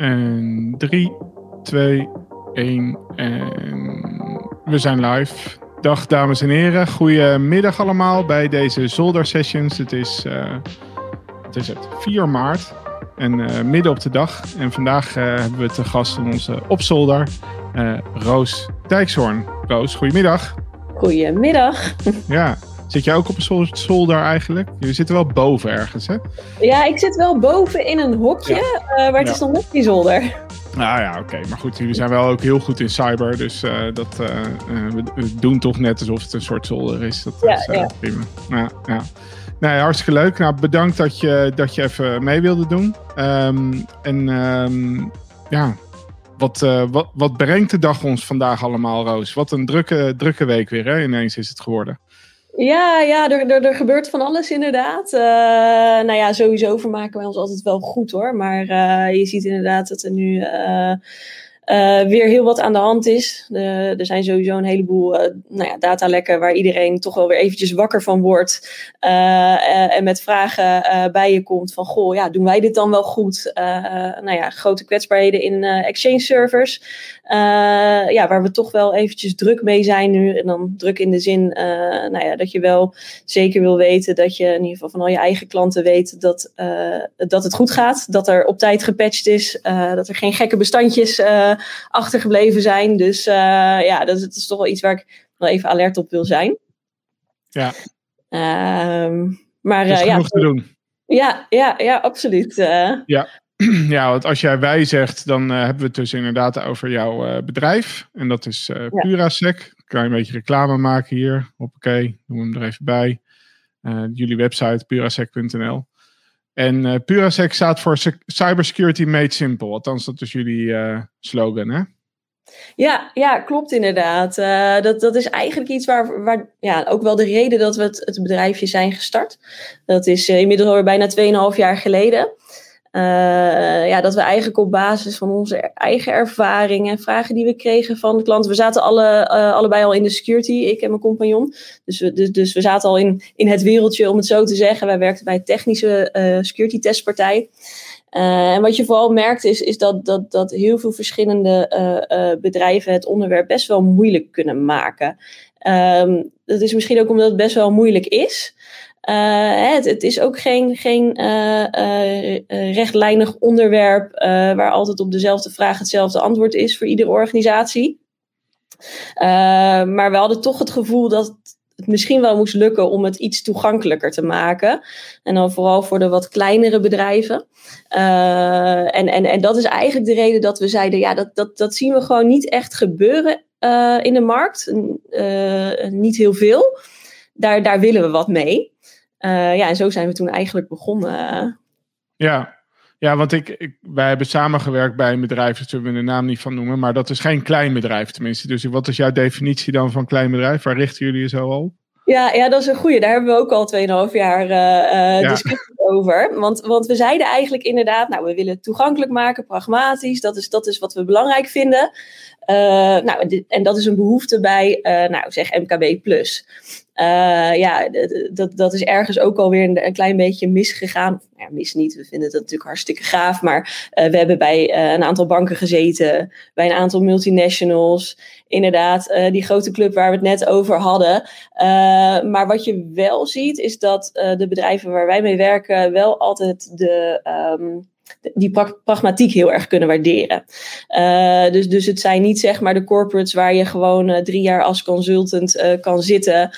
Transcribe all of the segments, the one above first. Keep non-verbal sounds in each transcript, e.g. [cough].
En 3, 2, 1 en we zijn live. Dag dames en heren, goedemiddag allemaal bij deze Zolder Sessions. Het is, uh, het, is het 4 maart en uh, midden op de dag. En vandaag uh, hebben we te gast in onze opzolder Roos Dijkshoorn. Roos, goedemiddag. Goedemiddag. Ja, Zit jij ook op een zolder eigenlijk? Jullie zitten wel boven ergens, hè? Ja, ik zit wel boven in een hokje, ja. uh, maar het ja. is nog net die zolder. Nou ja, oké. Maar goed, jullie zijn wel ook heel goed in cyber. Dus uh, dat, uh, we, we, doen toch net alsof het een soort zolder is. Dat ja, is ja. prima. Ja, ja. Nee, hartstikke leuk. Nou, bedankt dat je, dat je even mee wilde doen. Um, en um, ja, wat, wat, wat brengt de dag ons vandaag allemaal, Roos? Wat een drukke, drukke week weer, hè? Ineens is het geworden. Ja, ja er, er, gebeurt van alles inderdaad. Uh, nou ja, sowieso vermaken wij ons altijd wel goed hoor. Maar uh, je ziet inderdaad dat er nu uh, weer heel wat aan de hand is. er zijn sowieso een heleboel nou ja, datalekken waar iedereen toch wel weer eventjes wakker van wordt. en met vragen bij je komt van, goh, ja, doen wij dit dan wel goed? nou ja, grote kwetsbaarheden in Exchange servers. Uh, ja, waar we toch wel eventjes druk mee zijn nu. En dan druk in de zin uh, nou ja, dat je wel zeker wil weten dat je in ieder geval van al je eigen klanten weet dat, uh, dat het goed gaat. Dat er op tijd gepatcht is. dat er geen gekke bestandjes achtergebleven zijn. Dus ja, dat is, dat is, toch wel iets waar ik wel even alert op wil zijn. Ja. Ehm, maar is ja, te doen. Ja, ja, ja absoluut. ja. [clears throat] Ja, want als jij wij zegt, dan uh, hebben we het dus inderdaad over jouw uh, bedrijf. En dat is uh, ja. Purasec. Kan je een beetje reclame maken hier. Hoppakee, doen we hem er even bij. jullie website, purasec.nl. En Purasec staat voor Cybersecurity Made Simple. Althans, dat is jullie slogan, hè? Ja, ja, klopt inderdaad. Uh, dat, dat is eigenlijk iets waar, waar ja, ook wel de reden dat we het, het bedrijfje zijn gestart. Dat is uh, inmiddels alweer bijna 2,5 jaar geleden. Uh, ja, dat we eigenlijk op basis van onze eigen ervaringen en vragen die we kregen van de klanten. We zaten alle, uh, allebei al in de security, ik en mijn compagnon. Dus we, dus, dus we zaten al in, in het wereldje, om het zo te zeggen. Wij werkten bij een technische uh, security testpartij. en wat je vooral merkt is, is dat, dat, dat heel veel verschillende bedrijven het onderwerp best wel moeilijk kunnen maken. Um, dat is misschien ook omdat het best wel moeilijk is. Uh, het, is ook geen, geen uh, uh, rechtlijnig onderwerp waar altijd op dezelfde vraag hetzelfde antwoord is voor iedere organisatie. maar we hadden toch het gevoel dat het misschien wel moest lukken om het iets toegankelijker te maken. En dan vooral voor de wat kleinere bedrijven. en, en, en dat is eigenlijk de reden dat we zeiden, ja, dat, dat, dat zien we gewoon niet echt gebeuren in de markt. niet heel veel. Daar, daar willen we wat mee. Uh, ja, en zo zijn we toen eigenlijk begonnen. Ja, ja want ik, ik, wij hebben samengewerkt bij een bedrijf, daar zullen we de naam niet van noemen, maar dat is geen klein bedrijf tenminste. Dus wat is jouw definitie dan van klein bedrijf? Waar richten jullie je zo al op? Ja, ja, dat is een goede. Daar hebben we ook al 2,5 jaar uh, ja. discussie over. Want, want we zeiden eigenlijk inderdaad, nou, we willen het toegankelijk maken, pragmatisch. Dat is, dat is wat we belangrijk vinden. Uh, nou, en dat is een behoefte bij, nou, zeg MKB+. Uh, ja, dat, dat is ergens ook alweer een, een klein beetje misgegaan. Ja, mis niet, we vinden het natuurlijk hartstikke gaaf. Maar uh, we hebben bij uh, een aantal banken gezeten, bij een aantal multinationals. Inderdaad, die grote club waar we het net over hadden. maar wat je wel ziet, is dat de bedrijven waar wij mee werken wel altijd de. Um, die pragmatiek heel erg kunnen waarderen. Uh, dus, dus het zijn niet zeg maar de corporates waar je gewoon uh, drie jaar als consultant uh, kan zitten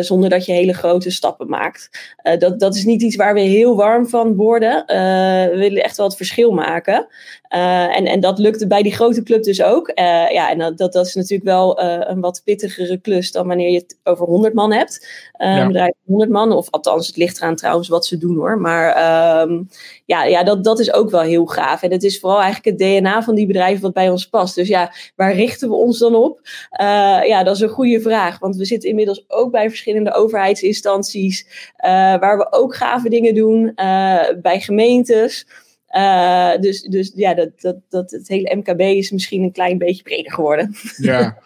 zonder dat je hele grote stappen maakt. dat, dat is niet iets waar we heel warm van worden. we willen echt wel het verschil maken. En, en dat lukte bij die grote club dus ook. ja, en dat, dat, dat is natuurlijk wel een wat pittigere klus dan wanneer je het over 100 man hebt. Ja. Een bedrijf 100 man, of althans, het ligt eraan trouwens wat ze doen hoor. Maar um, ja, ja dat, dat is ook wel heel gaaf. En het is vooral eigenlijk het DNA van die bedrijven wat bij ons past. Dus ja, waar richten we ons dan op? Ja, dat is een goede vraag. Want we zitten inmiddels ook bij verschillende overheidsinstanties. Waar we ook gave dingen doen. Bij gemeentes. Dus, dus ja, dat, dat, dat, het hele MKB is misschien een klein beetje breder geworden. [laughs] Ja.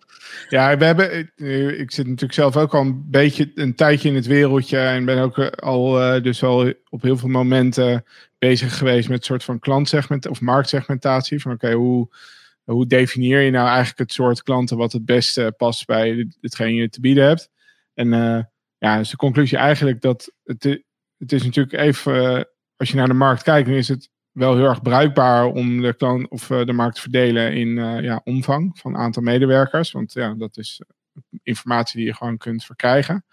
Ja, we hebben, eh, ik zit natuurlijk zelf ook al een beetje een tijdje in het wereldje en ben ook eh, al dus al op heel veel momenten bezig geweest met een soort van klantsegment of marktsegmentatie. Van oké, hoe, hoe definieer je nou eigenlijk het soort klanten wat het beste past bij hetgeen je te bieden hebt? En ja, is de conclusie eigenlijk dat het, het is natuurlijk even, als je naar de markt kijkt, dan is het wel heel erg bruikbaar om de, klant, of, de markt te verdelen in ja, omvang van aantal medewerkers. Want ja, dat is informatie die je gewoon kunt verkrijgen.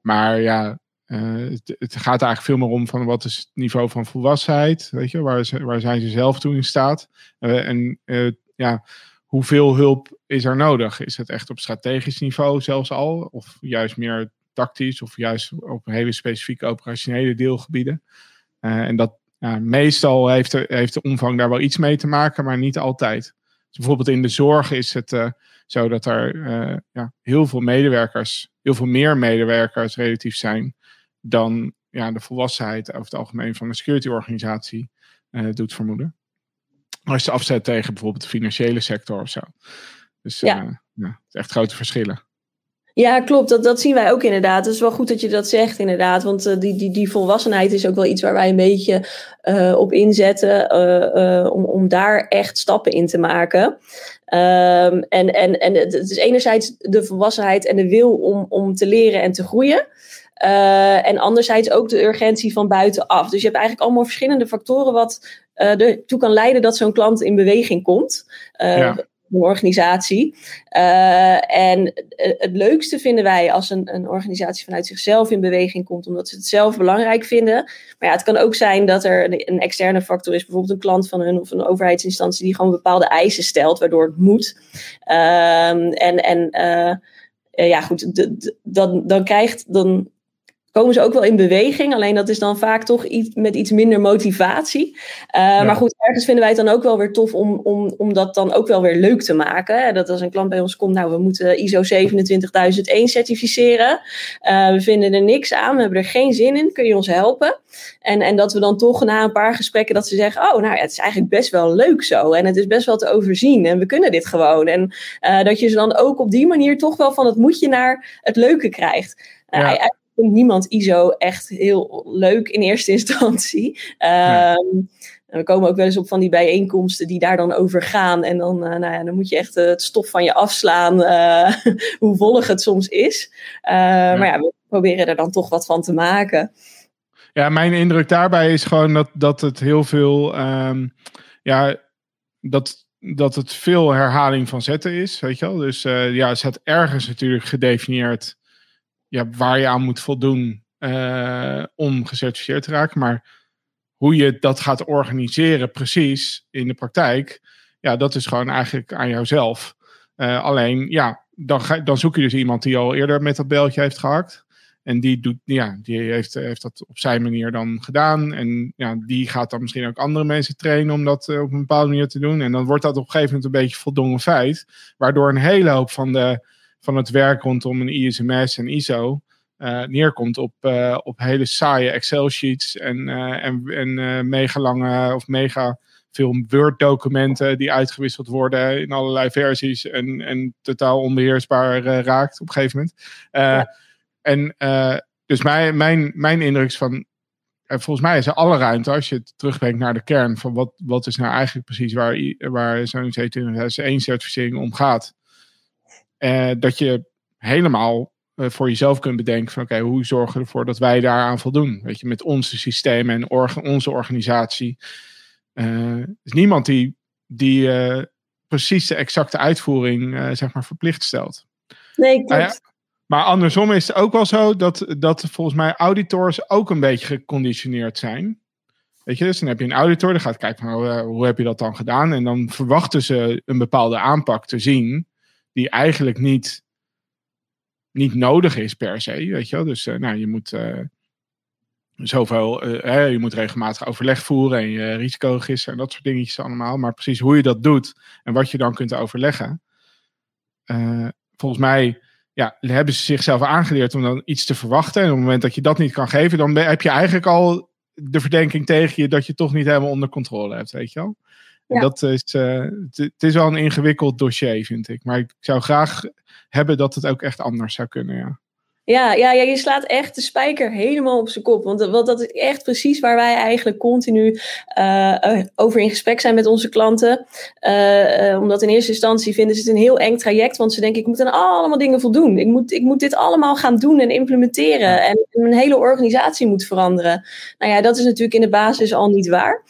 Maar ja, het, gaat eigenlijk veel meer om van wat is het niveau van volwassenheid, weet je, waar, waar zijn ze zelf toe in staat? En ja, hoeveel hulp is er nodig? Is het echt op strategisch niveau zelfs al, of juist meer tactisch, of juist op hele specifieke operationele deelgebieden? en dat ja, meestal heeft de, heeft de omvang daar wel iets mee te maken, maar niet altijd. Dus bijvoorbeeld in de zorg is het zo dat er ja, heel veel medewerkers, heel veel meer medewerkers relatief zijn dan ja, de volwassenheid over het algemeen van een security organisatie uh, doet vermoeden. Als je afzet tegen bijvoorbeeld de financiële sector of zo. Dus ja. Ja, het is echt grote verschillen. Ja, klopt. Dat, dat zien wij ook inderdaad. Het is wel goed dat je dat zegt, inderdaad. Want uh, die, die, die volwassenheid is ook wel iets waar wij een beetje uh, op inzetten. Uh, om, om daar echt stappen in te maken. Um, en en, en het is enerzijds de volwassenheid en de wil om, om te leren en te groeien. En anderzijds ook de urgentie van buitenaf. Dus je hebt eigenlijk allemaal verschillende factoren wat uh, ertoe kan leiden dat zo'n klant in beweging komt. Uh, ja. Een organisatie. en het leukste vinden wij als een, een, organisatie vanuit zichzelf in beweging komt, omdat ze het zelf belangrijk vinden. Maar ja, het kan ook zijn dat er een, externe factor is, bijvoorbeeld een klant van hun of een overheidsinstantie die gewoon bepaalde eisen stelt, waardoor het moet. Ehm, en en ja, goed, de, de, dan, dan krijgt dan komen ze ook wel in beweging. Alleen dat is dan vaak toch iets, met iets minder motivatie. Uh, ja. Maar goed, ergens vinden wij het dan ook wel weer tof om, om, om dat dan ook wel weer leuk te maken. Dat als een klant bij ons komt, nou we moeten ISO 27001 certificeren. Uh, we vinden er niks aan, we hebben er geen zin in. Kun je ons helpen? En, en dat we dan toch na een paar gesprekken dat ze zeggen, oh nou ja, het is eigenlijk best wel leuk zo. En het is best wel te overzien en we kunnen dit gewoon. En uh, dat je ze dan ook op die manier toch wel van het moetje naar het leuke krijgt. Ja vindt niemand ISO echt heel leuk in eerste instantie. Um, we komen ook wel eens op van die bijeenkomsten die daar dan over gaan. En dan, uh, nou ja, dan moet je echt uh, het stof van je afslaan, uh, [laughs] hoe vollig het soms is. Ja. Maar ja, we proberen er dan toch wat van te maken. Ja, mijn indruk daarbij is gewoon dat, dat het heel veel, um, ja, dat, dat het veel herhaling van zetten is, weet je wel. Dus ja, het staat ergens natuurlijk gedefinieerd ja, waar je aan moet voldoen uh, om gecertificeerd te raken. Maar hoe je dat gaat organiseren precies in de praktijk, ja, dat is gewoon eigenlijk aan jouzelf. Uh, alleen, ja, dan, ga, dan zoek je dus iemand die al eerder met dat beltje heeft gehakt. En die, doet, ja, die heeft, heeft dat op zijn manier dan gedaan. En ja, die gaat dan misschien ook andere mensen trainen om dat uh, op een bepaalde manier te doen. En dan wordt dat op een gegeven moment een beetje voldongen feit. Waardoor een hele hoop van de van het werk rondom een ISMS en ISO uh, neerkomt op, uh, op hele saaie Excel-sheets en, uh, en, en mega lange of mega veel Word-documenten die uitgewisseld worden in allerlei versies en, en totaal onbeheersbaar raakt op een gegeven moment. Ja. En dus mijn, mijn, mijn indruk is van, volgens mij is er alle ruimte als je het terugbrengt naar de kern van wat, wat is nou eigenlijk precies waar, waar zo'n C2001-certificering om gaat. Uh, dat je helemaal uh, voor jezelf kunt bedenken van oké, okay, hoe zorgen we ervoor dat wij daaraan voldoen? Weet je, met onze systemen en orga onze organisatie. Uh, er is niemand die, die precies de exacte uitvoering zeg maar verplicht stelt. Nee, klopt. maar andersom is het ook wel zo dat, dat volgens mij auditors ook een beetje geconditioneerd zijn. Weet je, dus dan heb je een auditor, die gaat kijken van hoe, hoe heb je dat dan gedaan? En dan verwachten ze een bepaalde aanpak te zien die eigenlijk niet, niet nodig is per se. Weet je wel? Dus uh, nou, je moet uh, zoveel, uh, je moet regelmatig overleg voeren en je risicoregister en dat soort dingetjes allemaal. Maar precies hoe je dat doet en wat je dan kunt overleggen. volgens mij ja, hebben ze zichzelf aangeleerd om dan iets te verwachten. En op het moment dat je dat niet kan geven, dan heb je eigenlijk al de verdenking tegen je dat je toch niet helemaal onder controle hebt, weet je wel. En dat is, het is wel een ingewikkeld dossier, vind ik. Maar ik zou graag hebben dat het ook echt anders zou kunnen, ja. Ja, ja, ja, je slaat echt de spijker helemaal op zijn kop. Want, want dat is echt precies waar wij eigenlijk continu uh, over in gesprek zijn met onze klanten. Uh, omdat in eerste instantie vinden ze het een heel eng traject. Want ze denken, ik moet aan allemaal dingen voldoen. Ik moet, ik moet dit allemaal gaan doen en implementeren. En mijn hele organisatie moet veranderen. Nou ja, dat is natuurlijk in de basis al niet waar.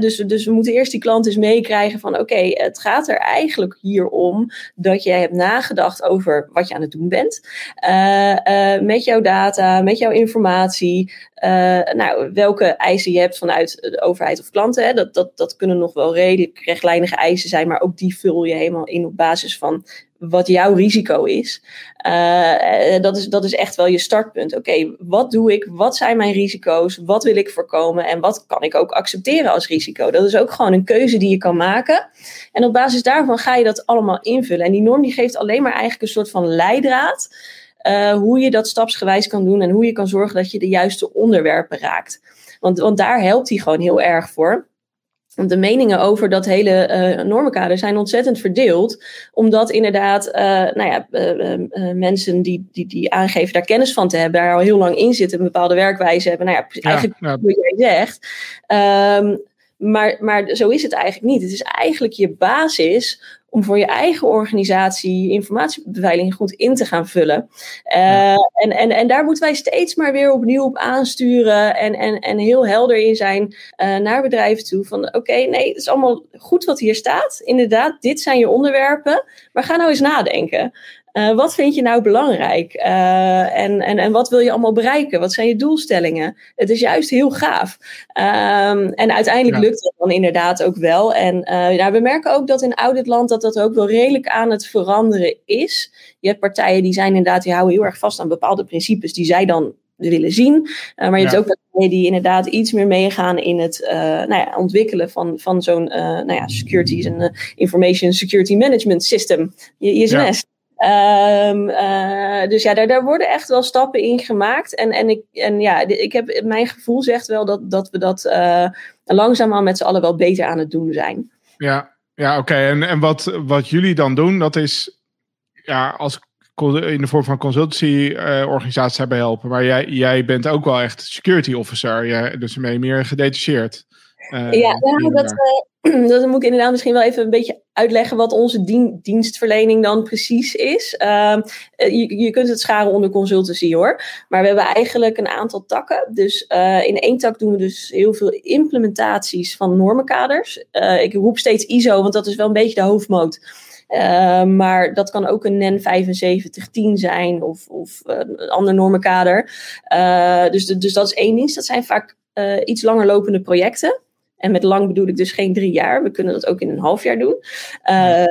dus, dus we moeten eerst die klant eens meekrijgen van... oké, het gaat er eigenlijk hier om dat jij hebt nagedacht over wat je aan het doen bent. Uh, uh, met jouw data, met jouw informatie. Uh, nou, welke eisen je hebt vanuit de overheid of klanten. Hè, dat, dat, dat kunnen nog wel redelijk rechtlijnige eisen zijn, maar ook die vul je helemaal in op basis van wat jouw risico is. Uh, dat is. Dat is echt wel je startpunt. Oké, wat doe ik? Wat zijn mijn risico's? Wat wil ik voorkomen? En wat kan ik ook accepteren als risico? Dat is ook gewoon een keuze die je kan maken. En op basis daarvan ga je dat allemaal invullen. En die norm die geeft alleen maar eigenlijk een soort van leidraad. Uh, hoe je dat stapsgewijs kan doen en hoe je kan zorgen dat je de juiste onderwerpen raakt. Want, want daar helpt hij gewoon heel erg voor. Want de meningen over dat hele uh, normenkader zijn ontzettend verdeeld. Omdat inderdaad, uh, nou ja, uh, mensen die, die, die aangeven daar kennis van te hebben, daar al heel lang in zitten, een bepaalde werkwijze hebben. Nou ja, eigenlijk ja, ja. wat jij zegt. Um, maar, maar zo is het eigenlijk niet. Het is eigenlijk je basis om voor je eigen organisatie informatiebeveiliging goed in te gaan vullen. Uh, en, en, en daar moeten wij steeds maar weer opnieuw op aansturen en, en, en heel helder in zijn uh, naar bedrijven toe. Van oké, okay, nee, het is allemaal goed wat hier staat. Inderdaad, dit zijn je onderwerpen. Maar ga nou eens nadenken. Uh, wat vind je nou belangrijk? Uh, en, en, en wat wil je allemaal bereiken? Wat zijn je doelstellingen? Het is juist heel gaaf. Um, en uiteindelijk ja. lukt dat dan inderdaad ook wel. En uh, nou, we merken ook dat in auditland dat dat ook wel redelijk aan het veranderen is. Je hebt partijen die zijn inderdaad, die houden heel erg vast aan bepaalde principes die zij dan willen zien. Maar je ja. hebt ook partijen die inderdaad iets meer meegaan in het nou ja, ontwikkelen van, van zo'n nou ja, security en information security management system, ISMS. Ja. Um, uh, dus ja, daar, daar worden echt wel stappen in gemaakt. En, en, ik, en ja, ik heb, mijn gevoel zegt wel dat, dat we dat uh, langzaamaan met z'n allen wel beter aan het doen zijn. Ja, ja oké. Okay. En, en wat, wat jullie dan doen, dat is ja, als in de vorm van consultancy-organisaties uh, hebben helpen. Maar jij, jij bent ook wel echt security officer. Jij, dus ben je meer gedetacheerd. Uh, ja, ja dat, uh, [clears throat] dat moet ik inderdaad misschien wel even een beetje uitleggen wat onze dien, dienstverlening dan precies is. Uh, je, je kunt het scharen onder consultancy hoor. Maar we hebben eigenlijk een aantal takken. Dus in één tak doen we dus heel veel implementaties van normenkaders. ik roep steeds ISO, want dat is wel een beetje de hoofdmoot. Uh, maar dat kan ook een NEN 7510 zijn of, of een ander normenkader. Dus, dus dat is één dienst. Dat zijn vaak iets langer lopende projecten. En met lang bedoel ik dus geen drie jaar. We kunnen dat ook in een half jaar doen. Uh,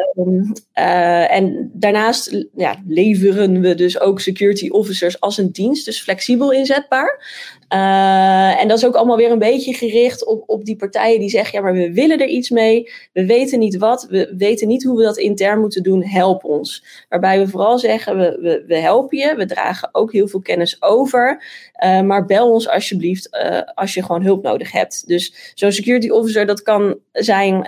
uh, en daarnaast ja, leveren we dus ook security officers als een dienst, dus flexibel inzetbaar. Uh, en dat is ook allemaal weer een beetje gericht op, op die partijen die zeggen: ja, maar we willen er iets mee. We weten niet wat. We weten niet hoe we dat intern moeten doen. Help ons. Waarbij we vooral zeggen: we, we, we helpen je. We dragen ook heel veel kennis over. Uh, maar bel ons alsjeblieft uh, als je gewoon hulp nodig hebt. Dus zo'n security officer, dat kan zijn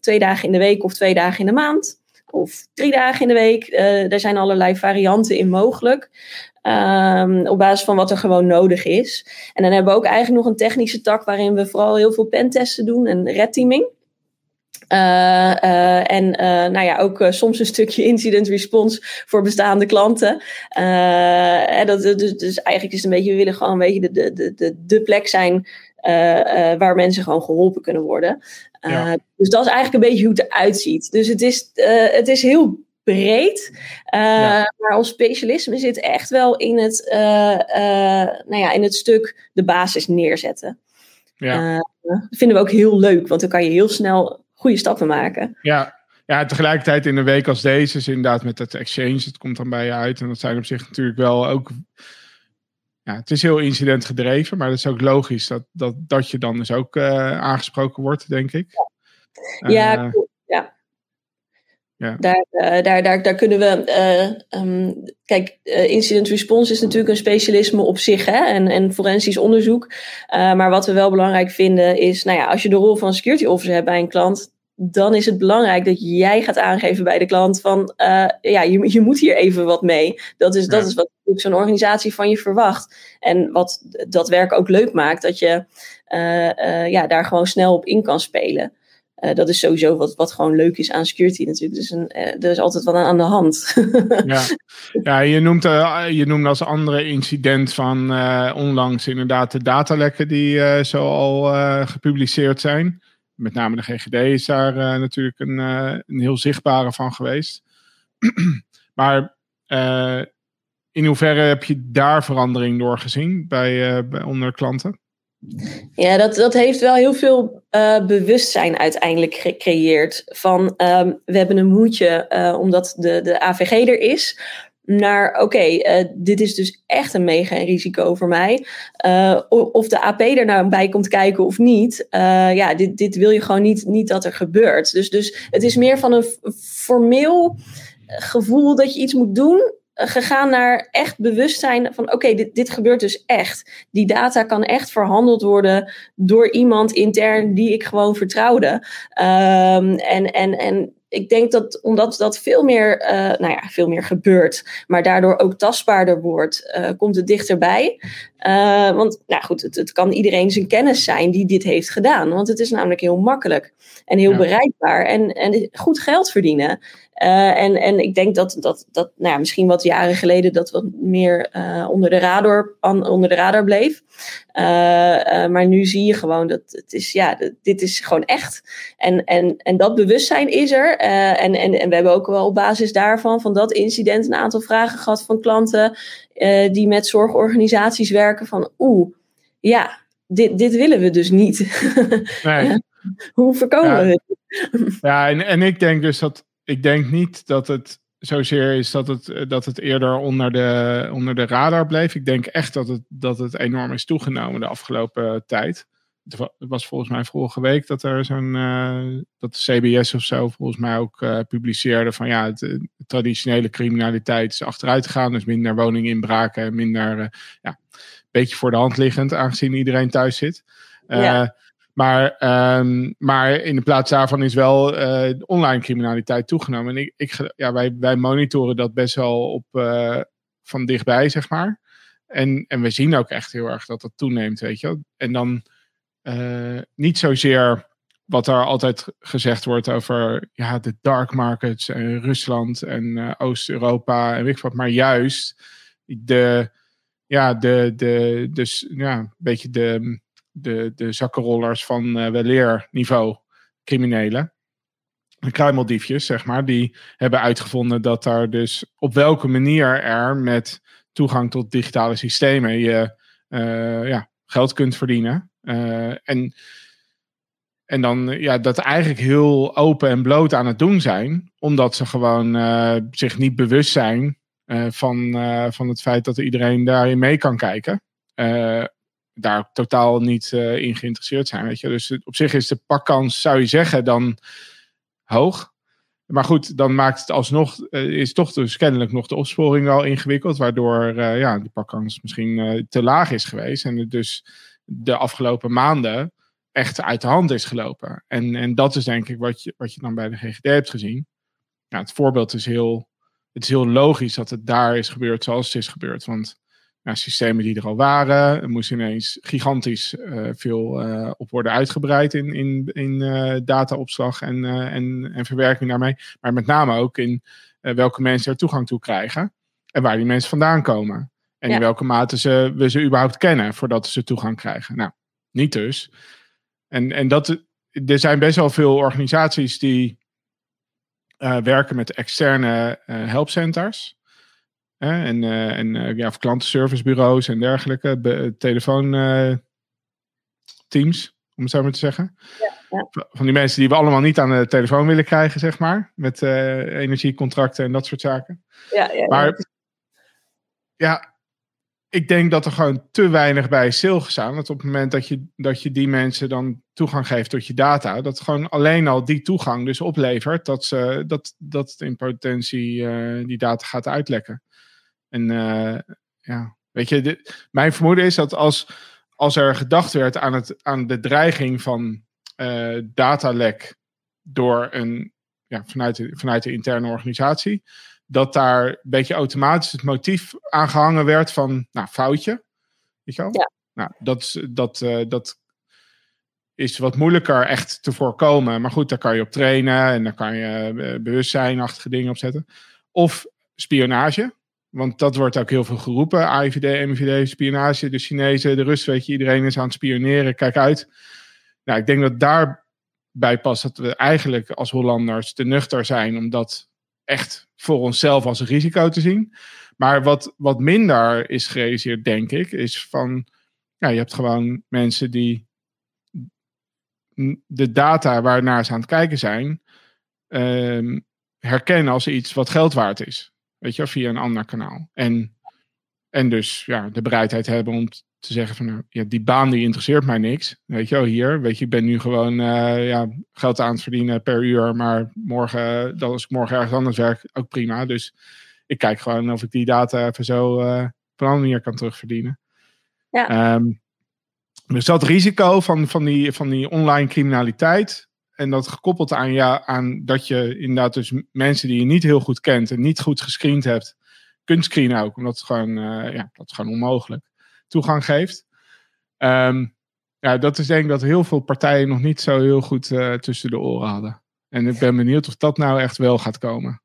twee dagen in de week of twee dagen in de maand of drie dagen in de week. Uh, er zijn allerlei varianten in mogelijk. Um, op basis van wat er gewoon nodig is. En dan hebben we ook eigenlijk nog een technische tak waarin we vooral heel veel pentesten doen en red teaming. Uh, uh, en uh, nou ja, ook soms een stukje incident response voor bestaande klanten. en dat, dus, dus eigenlijk is het een beetje, we willen gewoon een beetje de, de, de, de plek zijn waar mensen gewoon geholpen kunnen worden. Ja. Dus dat is eigenlijk een beetje hoe het eruit ziet. Dus het is, het is heel breed. Uh, ja. Maar ons specialisme zit echt wel in het, uh, uh, nou ja, in het stuk de basis neerzetten. Ja. dat vinden we ook heel leuk, want dan kan je heel snel goede stappen maken. Ja. Ja, tegelijkertijd in een week als deze is inderdaad met het exchange, het komt dan bij je uit. En dat zijn op zich natuurlijk wel ook ja, het is heel incident gedreven, maar dat is ook logisch dat, dat, dat je dan dus ook aangesproken wordt, denk ik. Ja, ja. Ja. Daar, daar, daar, daar kunnen we. Um, kijk, incident response is natuurlijk een specialisme op zich hè, en, en forensisch onderzoek. maar wat we wel belangrijk vinden is, nou ja, als je de rol van security officer hebt bij een klant, dan is het belangrijk dat jij gaat aangeven bij de klant van uh, ja, je, je moet hier even wat mee. Dat is, dat is wat zo'n organisatie van je verwacht. En wat dat werk ook leuk maakt, dat je uh, uh, ja, daar gewoon snel op in kan spelen. Dat is sowieso wat, wat gewoon leuk is aan security natuurlijk. Dus een, er is altijd wat aan de hand. [laughs] ja. ja, je noemt, je noemt als andere incident van onlangs inderdaad de datalekken die zo al gepubliceerd zijn met name de GGD is daar natuurlijk een, een, heel zichtbare van geweest. [clears throat] maar in hoeverre heb je daar verandering door gezien bij, bij onder klanten? Ja, dat, dat heeft wel heel veel bewustzijn uiteindelijk gecreëerd. Van um, we hebben een moedje omdat de, de AVG er is naar oké, eh, dit is dus echt een mega risico voor mij. Of de AP er nou bij komt kijken of niet. Ja, dit, dit wil je gewoon niet, niet dat er gebeurt. Dus, dus het is meer van een formeel gevoel dat je iets moet doen. Gegaan naar echt bewustzijn van oké, dit, dit gebeurt dus echt. Die data kan echt verhandeld worden door iemand intern die ik gewoon vertrouwde. Um, en, en, en ik denk dat omdat dat veel meer, uh, nou ja, veel meer gebeurt, maar daardoor ook tastbaarder wordt, uh, komt het dichterbij. Uh, want, nou goed, het, het, kan iedereen zijn kennis zijn die dit heeft gedaan. Want het is namelijk heel makkelijk en heel bereikbaar en, en goed geld verdienen. En, en ik denk dat, dat, dat nou ja, misschien wat jaren geleden dat wat meer onder, de radar, onder de radar bleef. maar nu zie je gewoon dat het is, ja, dit is gewoon echt. En, en, en dat bewustzijn is er. En, en, en we hebben ook wel op basis daarvan, van dat incident, een aantal vragen gehad van klanten die met zorgorganisaties werken. Van oeh, ja, dit, dit willen we dus niet. Nee. [laughs] Hoe voorkomen ja. we het? Ja, en, en ik denk dus dat, ik denk niet dat het zozeer is dat het, dat het eerder onder de, onder de radar bleef. Ik denk echt dat het, dat het enorm is toegenomen de afgelopen tijd het was volgens mij vorige week dat er zo'n uh, dat de CBS of zo volgens mij ook uh, publiceerde van ja, het, de traditionele criminaliteit is achteruit gegaan, dus minder woninginbraken, minder uh, ja, een beetje voor de hand liggend, aangezien iedereen thuis zit. Ja. Maar, um, maar in de plaats daarvan is wel online criminaliteit toegenomen. En ik, ik, ja, wij, wij monitoren dat best wel op, van dichtbij, zeg maar. En, en we zien ook echt heel erg dat dat toeneemt, weet je. En dan uh, niet zozeer wat er altijd gezegd wordt over ja, de dark markets en Rusland en Oost-Europa en weet wat, maar juist de, ja, de, de, dus, ja, een beetje de, de, de zakkenrollers van uh, weleer niveau criminelen. De kruimeldiefjes, zeg maar, die hebben uitgevonden dat daar dus op welke manier er met toegang tot digitale systemen je uh, ja, geld kunt verdienen. Uh, en, en dan ja, dat eigenlijk heel open en bloot aan het doen zijn, omdat ze gewoon zich niet bewust zijn van, van het feit dat iedereen daarin mee kan kijken. Daar totaal niet in geïnteresseerd zijn. Weet je? Dus op zich is de pakkans, zou je zeggen, dan hoog. Maar goed, dan maakt het alsnog, is toch dus kennelijk nog de opsporing wel ingewikkeld, waardoor ja, de pakkans misschien te laag is geweest. En het dus de afgelopen maanden echt uit de hand is gelopen. En, en dat is denk ik wat je, wat je dan bij de GGD hebt gezien. Ja, het voorbeeld is heel, het is heel logisch dat het daar is gebeurd zoals het is gebeurd. Want systemen die er al waren, er moest ineens gigantisch uh, veel uh, op worden uitgebreid in, in, in uh, dataopslag en, en, en verwerking daarmee. Maar met name ook in welke mensen er toegang toe krijgen en waar die mensen vandaan komen. En in welke mate ze, we ze überhaupt kennen voordat ze toegang krijgen. Nou, niet dus. En, en dat, er zijn best wel veel organisaties die werken met externe helpcenters. En en ja, of klantenservicebureaus en dergelijke. Telefoonteams, om het zo maar te zeggen. Ja, ja. Van die mensen die we allemaal niet aan de telefoon willen krijgen, zeg maar. Met energiecontracten en dat soort zaken. Ja, ja, maar ja, ik denk dat er gewoon te weinig bij is stilgestaan. Dat op het moment dat je, dat je die mensen dan toegang geeft tot je data, dat gewoon alleen al die toegang dus oplevert dat, ze, dat, dat in potentie uh, die data gaat uitlekken. En uh, ja, weet je, mijn vermoeden is dat als, als er gedacht werd aan, het, aan de dreiging van uh, datalek door een, ja, vanuit, de, vanuit de interne organisatie, dat daar een beetje automatisch het motief aangehangen werd van, nou, foutje. Weet je wel? Ja. Nou, dat, dat, uh, dat is wat moeilijker echt te voorkomen. Maar goed, daar kan je op trainen en daar kan je bewustzijnachtige dingen op zetten. Of spionage. Want dat wordt ook heel veel geroepen. AIVD, MVD, spionage. De Chinezen, de Russen, weet je, iedereen is aan het spioneren. Kijk uit. Nou, ik denk dat daarbij past dat we eigenlijk als Hollanders te nuchter zijn om dat echt voor onszelf als een risico te zien. Maar wat, wat minder is gerealiseerd, denk ik, is van, ja, je hebt gewoon mensen die de data waarnaar ze aan het kijken zijn, um, herkennen als iets wat geld waard is. Weet je, via een ander kanaal. En, en dus ja, de bereidheid hebben om te zeggen van nou, ja, die baan die interesseert mij niks. Weet je wel, hier, weet je, ik ben nu gewoon uh, ja, geld aan het verdienen per uur, maar morgen, dat als ik morgen ergens anders werk, ook prima. Dus ik kijk gewoon of ik die data even zo uh, op een andere manier kan terugverdienen. Ja. Um, dus dat risico van, van, die, van die online criminaliteit. En dat gekoppeld aan, ja, aan dat je inderdaad dus mensen die je niet heel goed kent en niet goed gescreend hebt, kunt screenen ook. Omdat het gewoon, uh, ja, dat is gewoon onmogelijk toegang geeft. Um, ja, dat is denk ik dat heel veel partijen nog niet zo heel goed uh, tussen de oren hadden. En ik ben benieuwd of dat nou echt wel gaat komen.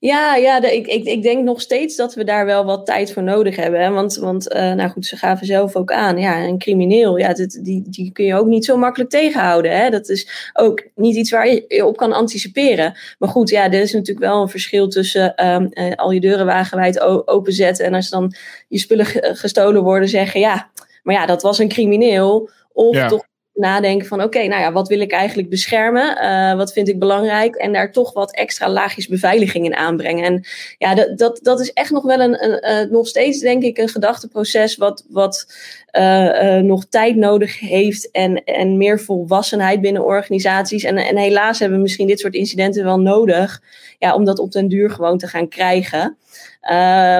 Ja, ja de, ik, ik, ik denk nog steeds dat we daar wel wat tijd voor nodig hebben. Hè? Want, want uh, nou goed, ze gaven zelf ook aan. Ja, een crimineel, ja, dit, die, die kun je ook niet zo makkelijk tegenhouden. Hè? Dat is ook niet iets waar je op kan anticiperen. Maar goed, ja, er is natuurlijk wel een verschil tussen um, uh, al je deuren wagenwijd openzetten. En als dan je spullen gestolen worden, zeggen ja, maar ja, dat was een crimineel. Of ja. toch nadenken van oké, nou ja, wat wil ik eigenlijk beschermen? Uh, wat vind ik belangrijk? En daar toch wat extra laagjes beveiliging in aanbrengen. En ja, dat, dat, dat is echt nog wel een, een uh, nog steeds denk ik een gedachteproces wat, wat uh, nog tijd nodig heeft en, en meer volwassenheid binnen organisaties. En, en helaas hebben we misschien dit soort incidenten wel nodig ja, om dat op den duur gewoon te gaan krijgen. Uh,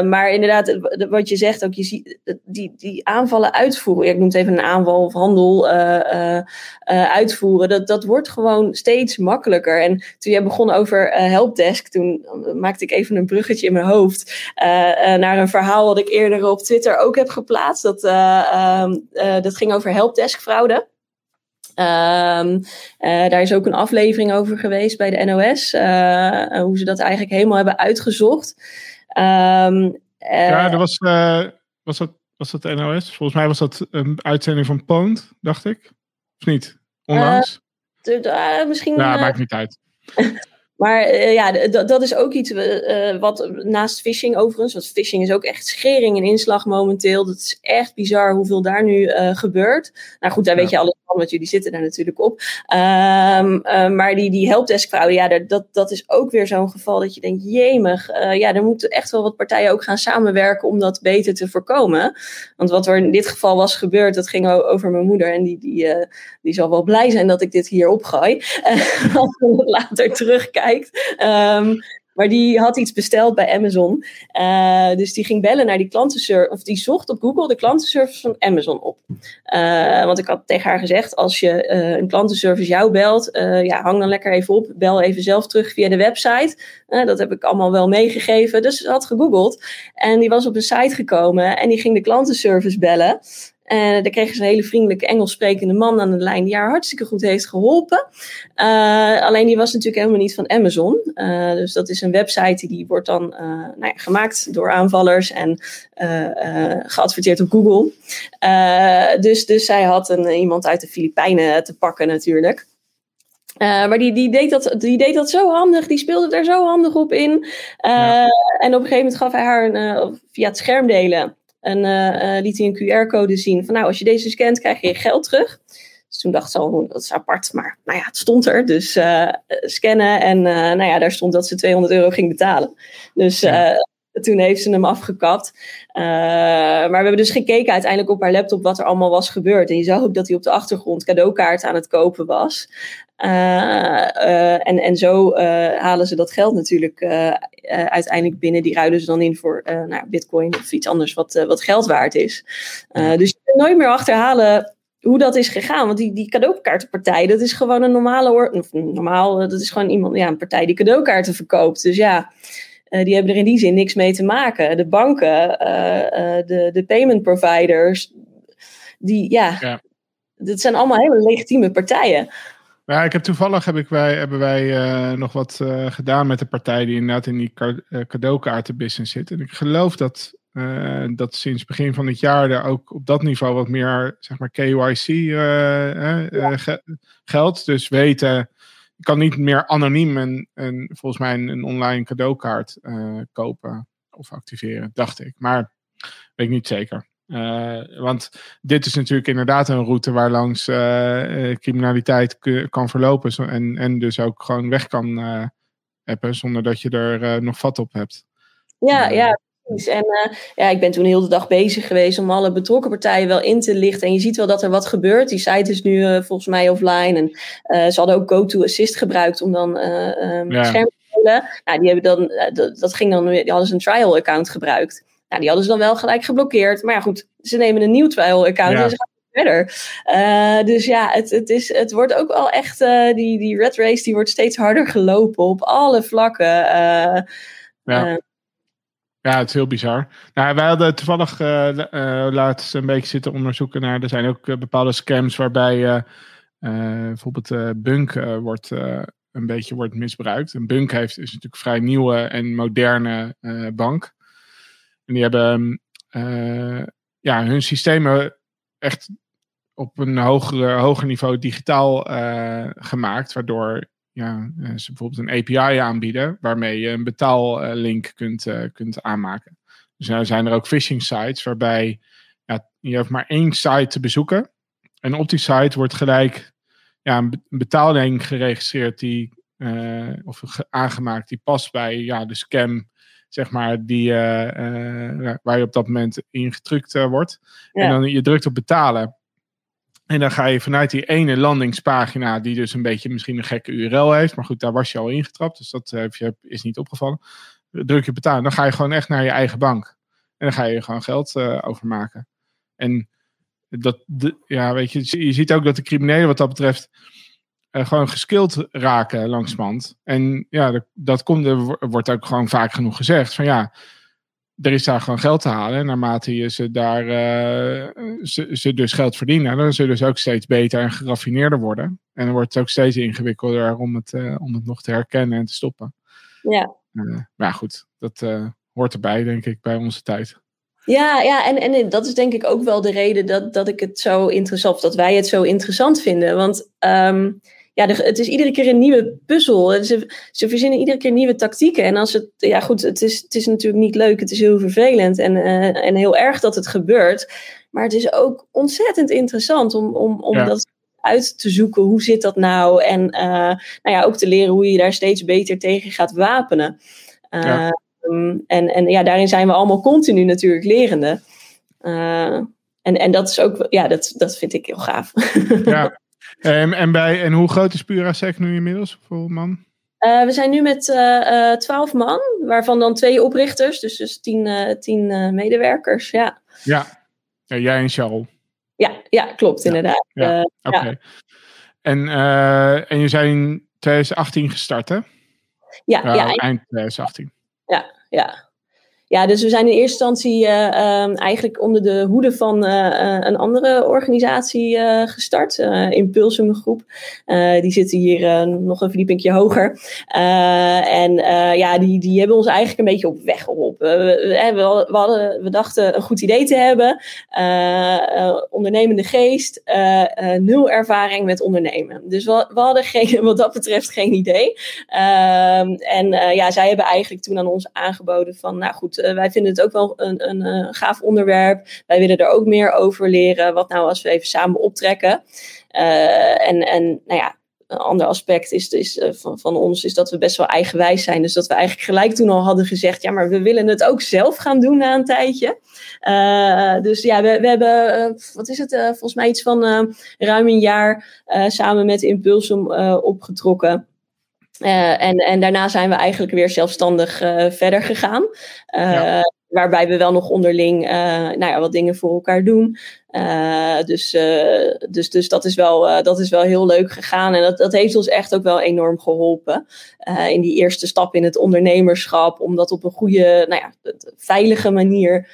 maar inderdaad, wat je zegt ook, je ziet die, die aanvallen uitvoeren. Ik noem het even een aanval of handel uitvoeren. Dat, dat wordt gewoon steeds makkelijker. En toen jij begon over helpdesk, toen maakte ik even een bruggetje in mijn hoofd naar een verhaal wat ik eerder op Twitter ook heb geplaatst. Dat, dat ging over helpdesk fraude. Um, daar is ook een aflevering over geweest bij de NOS. Uh, hoe ze dat eigenlijk helemaal hebben uitgezocht. Um, uh, ja, dat was, was, dat, was dat de NOS? Volgens mij was dat een uitzending van Poont, dacht ik. Of niet? Onlangs? misschien. Ja, maakt niet uit. [laughs] Maar uh, ja, dat is ook iets uh, wat naast phishing overigens, want phishing is ook echt schering en inslag momenteel. Dat is echt bizar hoeveel daar nu uh, gebeurt. Nou goed, daar ja. weet je alles want jullie zitten daar natuurlijk op. Um, maar die, die helpdesk fraude, ja, dat, dat is ook weer zo'n geval dat je denkt, jemig, ja, er moeten echt wel wat partijen ook gaan samenwerken om dat beter te voorkomen. Want wat er in dit geval was gebeurd, dat ging over mijn moeder en die, die, die zal wel blij zijn dat ik dit hier opgooi. [laughs] als het later terugkijken. Um, maar die had iets besteld bij Amazon. Uh, dus die ging bellen naar die klantenservice. Of die zocht op Google de klantenservice van Amazon op. Uh, want ik had tegen haar gezegd: als je uh, een klantenservice jou belt, ja, hang dan lekker even op. Bel even zelf terug via de website. dat heb ik allemaal wel meegegeven. Dus ze had gegoogeld. En die was op een site gekomen en die ging de klantenservice bellen. En daar kregen ze een hele vriendelijke Engels sprekende man aan de lijn die haar hartstikke goed heeft geholpen. Uh, alleen die was natuurlijk helemaal niet van Amazon. Uh, dus dat is een website die wordt dan uh, nou ja, gemaakt door aanvallers en geadverteerd op Google. dus, dus zij had een, iemand uit de Filipijnen te pakken natuurlijk. Uh, maar die, die, deed dat, die deed dat zo handig, die speelde er zo handig op in. Uh, ja. En op een gegeven moment gaf hij haar een, uh, via het scherm delen en uh, liet hij een QR-code zien van nou, als je deze scant, krijg je je geld terug. Dus toen dacht ze al, dat is apart, maar nou ja, het stond er. Dus uh, scannen en uh, nou ja, daar stond dat ze 200 euro ging betalen. Dus ja. Toen heeft ze hem afgekapt. maar we hebben dus gekeken uiteindelijk op haar laptop wat er allemaal was gebeurd. En je zag ook dat hij op de achtergrond cadeaukaart aan het kopen was. en, en zo halen ze dat geld natuurlijk uiteindelijk binnen. Die ruilen ze dan in voor nou, bitcoin of iets anders wat, wat geld waard is. dus je kunt nooit meer achterhalen hoe dat is gegaan. Want die, die cadeaukaartenpartij, dat is gewoon een normale... Of normaal, dat is gewoon iemand, ja, een partij die cadeaukaarten verkoopt. Dus ja, uh, die hebben er in die zin niks mee te maken. De banken, uh, uh, de, de payment providers, die, ja, ja, dat zijn allemaal hele legitieme partijen. Ja, ik heb toevallig heb ik wij, hebben wij nog wat gedaan met de partij die inderdaad in die cadeaukaartenbusiness zit. En ik geloof dat uh, dat sinds begin van het jaar er ook op dat niveau wat meer zeg maar, KYC uh, geldt. Dus weten, je kan niet meer anoniem een, een volgens mij een, een online cadeaukaart eh, kopen of activeren, dacht ik. Maar weet ik niet zeker. want dit is natuurlijk inderdaad een route waar langs criminaliteit kan verlopen en, en dus ook gewoon weg kan hebben zonder dat je er nog vat op hebt. Ja, ja, en uh, ja, ik ben toen heel de dag bezig geweest om alle betrokken partijen wel in te lichten. En je ziet wel dat er wat gebeurt. Die site is nu uh, volgens mij offline. En uh, ze hadden ook GoToAssist gebruikt om dan um, ja. scherm te vullen. Nou, die hebben dan, dat, dat ging dan, die hadden ze een trial account gebruikt. Nou, die hadden ze dan wel gelijk geblokkeerd. Maar ja, goed, ze nemen een nieuw trial account ja. en ze gaan verder. Uh, dus ja, het, het, is, het wordt ook wel echt, uh, die, die red race die wordt steeds harder gelopen op alle vlakken. Uh, ja. Ja, het is heel bizar. Nou, wij hadden toevallig uh, uh, een beetje zitten onderzoeken naar. Er zijn ook uh, bepaalde scams waarbij bijvoorbeeld Bunk wordt, een beetje wordt misbruikt. Bunk heeft, is natuurlijk een vrij nieuwe en moderne bank. En die hebben ja, hun systemen echt op een hoger, hoger niveau digitaal gemaakt. Waardoor ja, eh, ze bijvoorbeeld een API aanbieden waarmee je een betaallink kunt, uh, kunt aanmaken. Dus nou zijn er ook phishing sites waarbij ja, je hebt maar één site te bezoeken. En op die site wordt gelijk ja, een betaallink geregistreerd die, uh, of aangemaakt die past bij ja, de scam, zeg maar, die, waar je op dat moment in gedrukt wordt. En dan je drukt op betalen. En dan ga je vanuit die ene landingspagina, die dus een beetje misschien een gekke URL heeft. Maar goed, daar was je al ingetrapt. Dus dat uh, is niet opgevallen. Druk je betalen. Dan ga je gewoon echt naar je eigen bank. En dan ga je gewoon geld uh, overmaken. En dat, ja, weet je, je ziet ook dat de criminelen wat dat betreft gewoon geskild raken langzamerhand. En ja, dat, dat komt, er wordt ook gewoon vaak genoeg gezegd. Van ja, er is daar gewoon geld te halen. En naarmate je ze daar uh, ze, ze, dus geld verdienen, dan zullen ze ook steeds beter en geraffineerder worden. En dan wordt het ook steeds ingewikkelder om het, uh, om het nog te herkennen en te stoppen. Ja. Uh, maar goed, dat hoort erbij, denk ik, bij onze tijd. Ja, ja en, en dat is denk ik ook wel de reden dat, dat ik het zo interessant, of dat wij het zo interessant vinden. Want um, ja, het is iedere keer een nieuwe puzzel. Ze, ze verzinnen iedere keer nieuwe tactieken. En als het, ja goed, het is, het is natuurlijk niet leuk, het is heel vervelend en, uh, en heel erg dat het gebeurt. Maar het is ook ontzettend interessant om, om, om dat uit te zoeken. Hoe zit dat nou? En uh, nou ja, ook te leren hoe je daar steeds beter tegen gaat wapenen. Uh, ja. en, en ja, daarin zijn we allemaal continu natuurlijk lerende. en, en dat is ook, ja, dat, dat vind ik heel gaaf. Ja, [laughs] Um, en, bij, en hoe groot is Purasec nu inmiddels? Hoeveel man? Uh, we zijn nu met uh, uh, 12 man, waarvan dan twee oprichters, dus, dus tien, tien medewerkers. Ja. ja. Ja. jij en Charles. Ja, ja klopt, inderdaad. Ja. Oké. Okay. En, en je zijn in 2018 gestart, hè? Ja, ja eind 2018. Ja, ja. Ja, dus we zijn in eerste instantie uh, um, eigenlijk onder de hoede van uh, een andere organisatie gestart, Impulsum Groep. die zitten hier nog een verdiepingje hoger. en ja, die, die hebben ons eigenlijk een beetje op weg geholpen. We, we, hadden, we dachten een goed idee te hebben, ondernemende geest, nul ervaring met ondernemen. Dus we, we, hadden geen, [laughs] wat dat betreft geen idee. Ehm, en ja, zij hebben eigenlijk toen aan ons aangeboden van, nou goed, eh, wij vinden het ook wel een, een, eh, gaaf onderwerp. Wij willen er ook meer over leren. Wat nou als we even samen optrekken. Eh, en, en nou ja, een ander aspect is, is van, van ons is dat we best wel eigenwijs zijn. Dus dat we eigenlijk gelijk toen al hadden gezegd, ja, maar we willen het ook zelf gaan doen na een tijdje. dus ja, we, we hebben, wat is het, volgens mij iets van ruim een jaar samen met Impulsum opgetrokken. Uh, en, en daarna zijn we eigenlijk weer zelfstandig uh, verder gegaan. Uh, Waarbij we wel nog onderling nou ja, wat dingen voor elkaar doen. dus, dus, dus dat, is wel, dat is wel heel leuk gegaan. En dat, dat heeft ons echt ook wel enorm geholpen. in die eerste stap in het ondernemerschap. Om dat op een goede, nou ja, veilige manier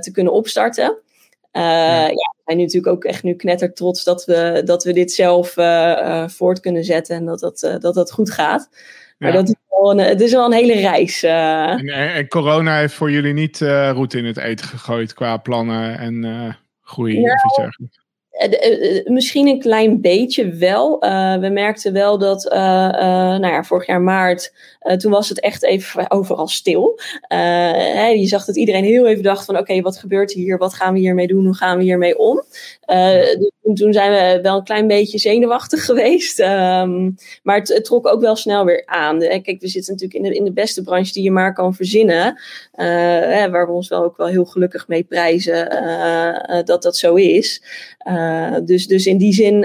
te kunnen opstarten. Ja. ja. Zijn natuurlijk ook echt nu knetter trots dat we, dat we dit zelf uh, uh, voort kunnen zetten en dat dat, dat, dat goed gaat. Maar dat is wel een, het is wel een hele reis. En, en, corona heeft voor jullie niet route in het eten gegooid qua plannen en groei ja, of iets dergelijks? Misschien een klein beetje wel. we merkten wel dat, nou ja, vorig jaar maart toen was het echt even overal stil. Hè, je zag dat iedereen heel even dacht van oké, wat gebeurt hier? Wat gaan we hiermee doen? Hoe gaan we hiermee om? Uh, toen, toen, zijn we wel een klein beetje zenuwachtig [laughs] geweest. Um, maar het, het, trok ook wel snel weer aan. Kijk, we zitten natuurlijk in de, in de beste branche die je maar kan verzinnen. Hè, waar we ons wel ook wel heel gelukkig mee prijzen dat dat zo is. Dus, dus in die zin,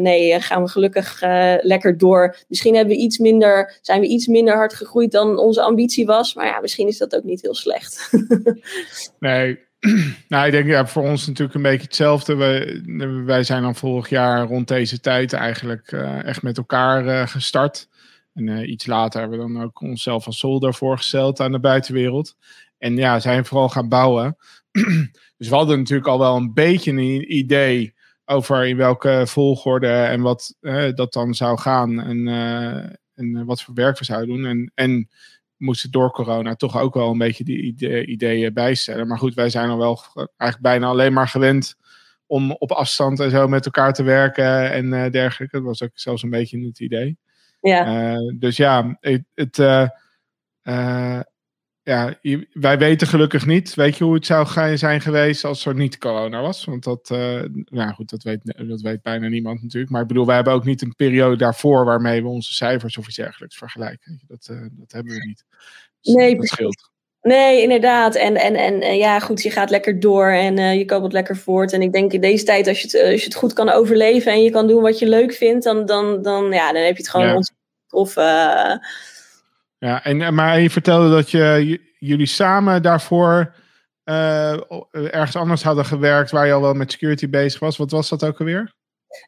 nee, gaan we gelukkig lekker door. Misschien hebben we iets minder zijn we iets minder hard gegroeid dan onze ambitie was. Maar ja, misschien is dat ook niet heel slecht. [laughs] nee, [clears throat] nou, ik denk ja, voor ons natuurlijk een beetje hetzelfde. Wij, wij zijn dan vorig jaar rond deze tijd eigenlijk echt met elkaar gestart. En iets later hebben we dan ook onszelf als solder voorgesteld aan de buitenwereld. En ja, zijn vooral gaan bouwen. [clears throat] dus we hadden natuurlijk al wel een beetje een idee over in welke volgorde en wat dat dan zou gaan. En, en eh, wat voor werk we zouden doen. En, en moesten door corona toch ook wel een beetje die ideeën bijstellen. Maar goed, wij zijn al wel eigenlijk bijna alleen maar gewend om op afstand en zo met elkaar te werken en uh, dergelijke. Dat was ook zelfs een beetje het idee. Ja. Uh, dus ja, het, het uh, ja, wij weten gelukkig niet. Weet je hoe het zou zijn geweest als er niet corona was? Want dat, uh, nou goed, dat weet, dat weet bijna niemand natuurlijk. Maar ik bedoel, wij hebben ook niet een periode daarvoor waarmee we onze cijfers of iets dergelijks vergelijken. Dat, uh, dat hebben we niet. Dus nee, dat scheelt. Nee, inderdaad. En, en, en ja, goed, je gaat lekker door en uh, je het lekker voort. En ik denk in deze tijd, als je, het, als je het goed kan overleven en je kan doen wat je leuk vindt, dan, dan, dan, ja, dan heb je het gewoon ja. tof. Ja, en, eh, maar je vertelde dat je, jullie samen daarvoor uh, ergens anders hadden gewerkt waar je al wel met security bezig was. Wat was dat ook alweer?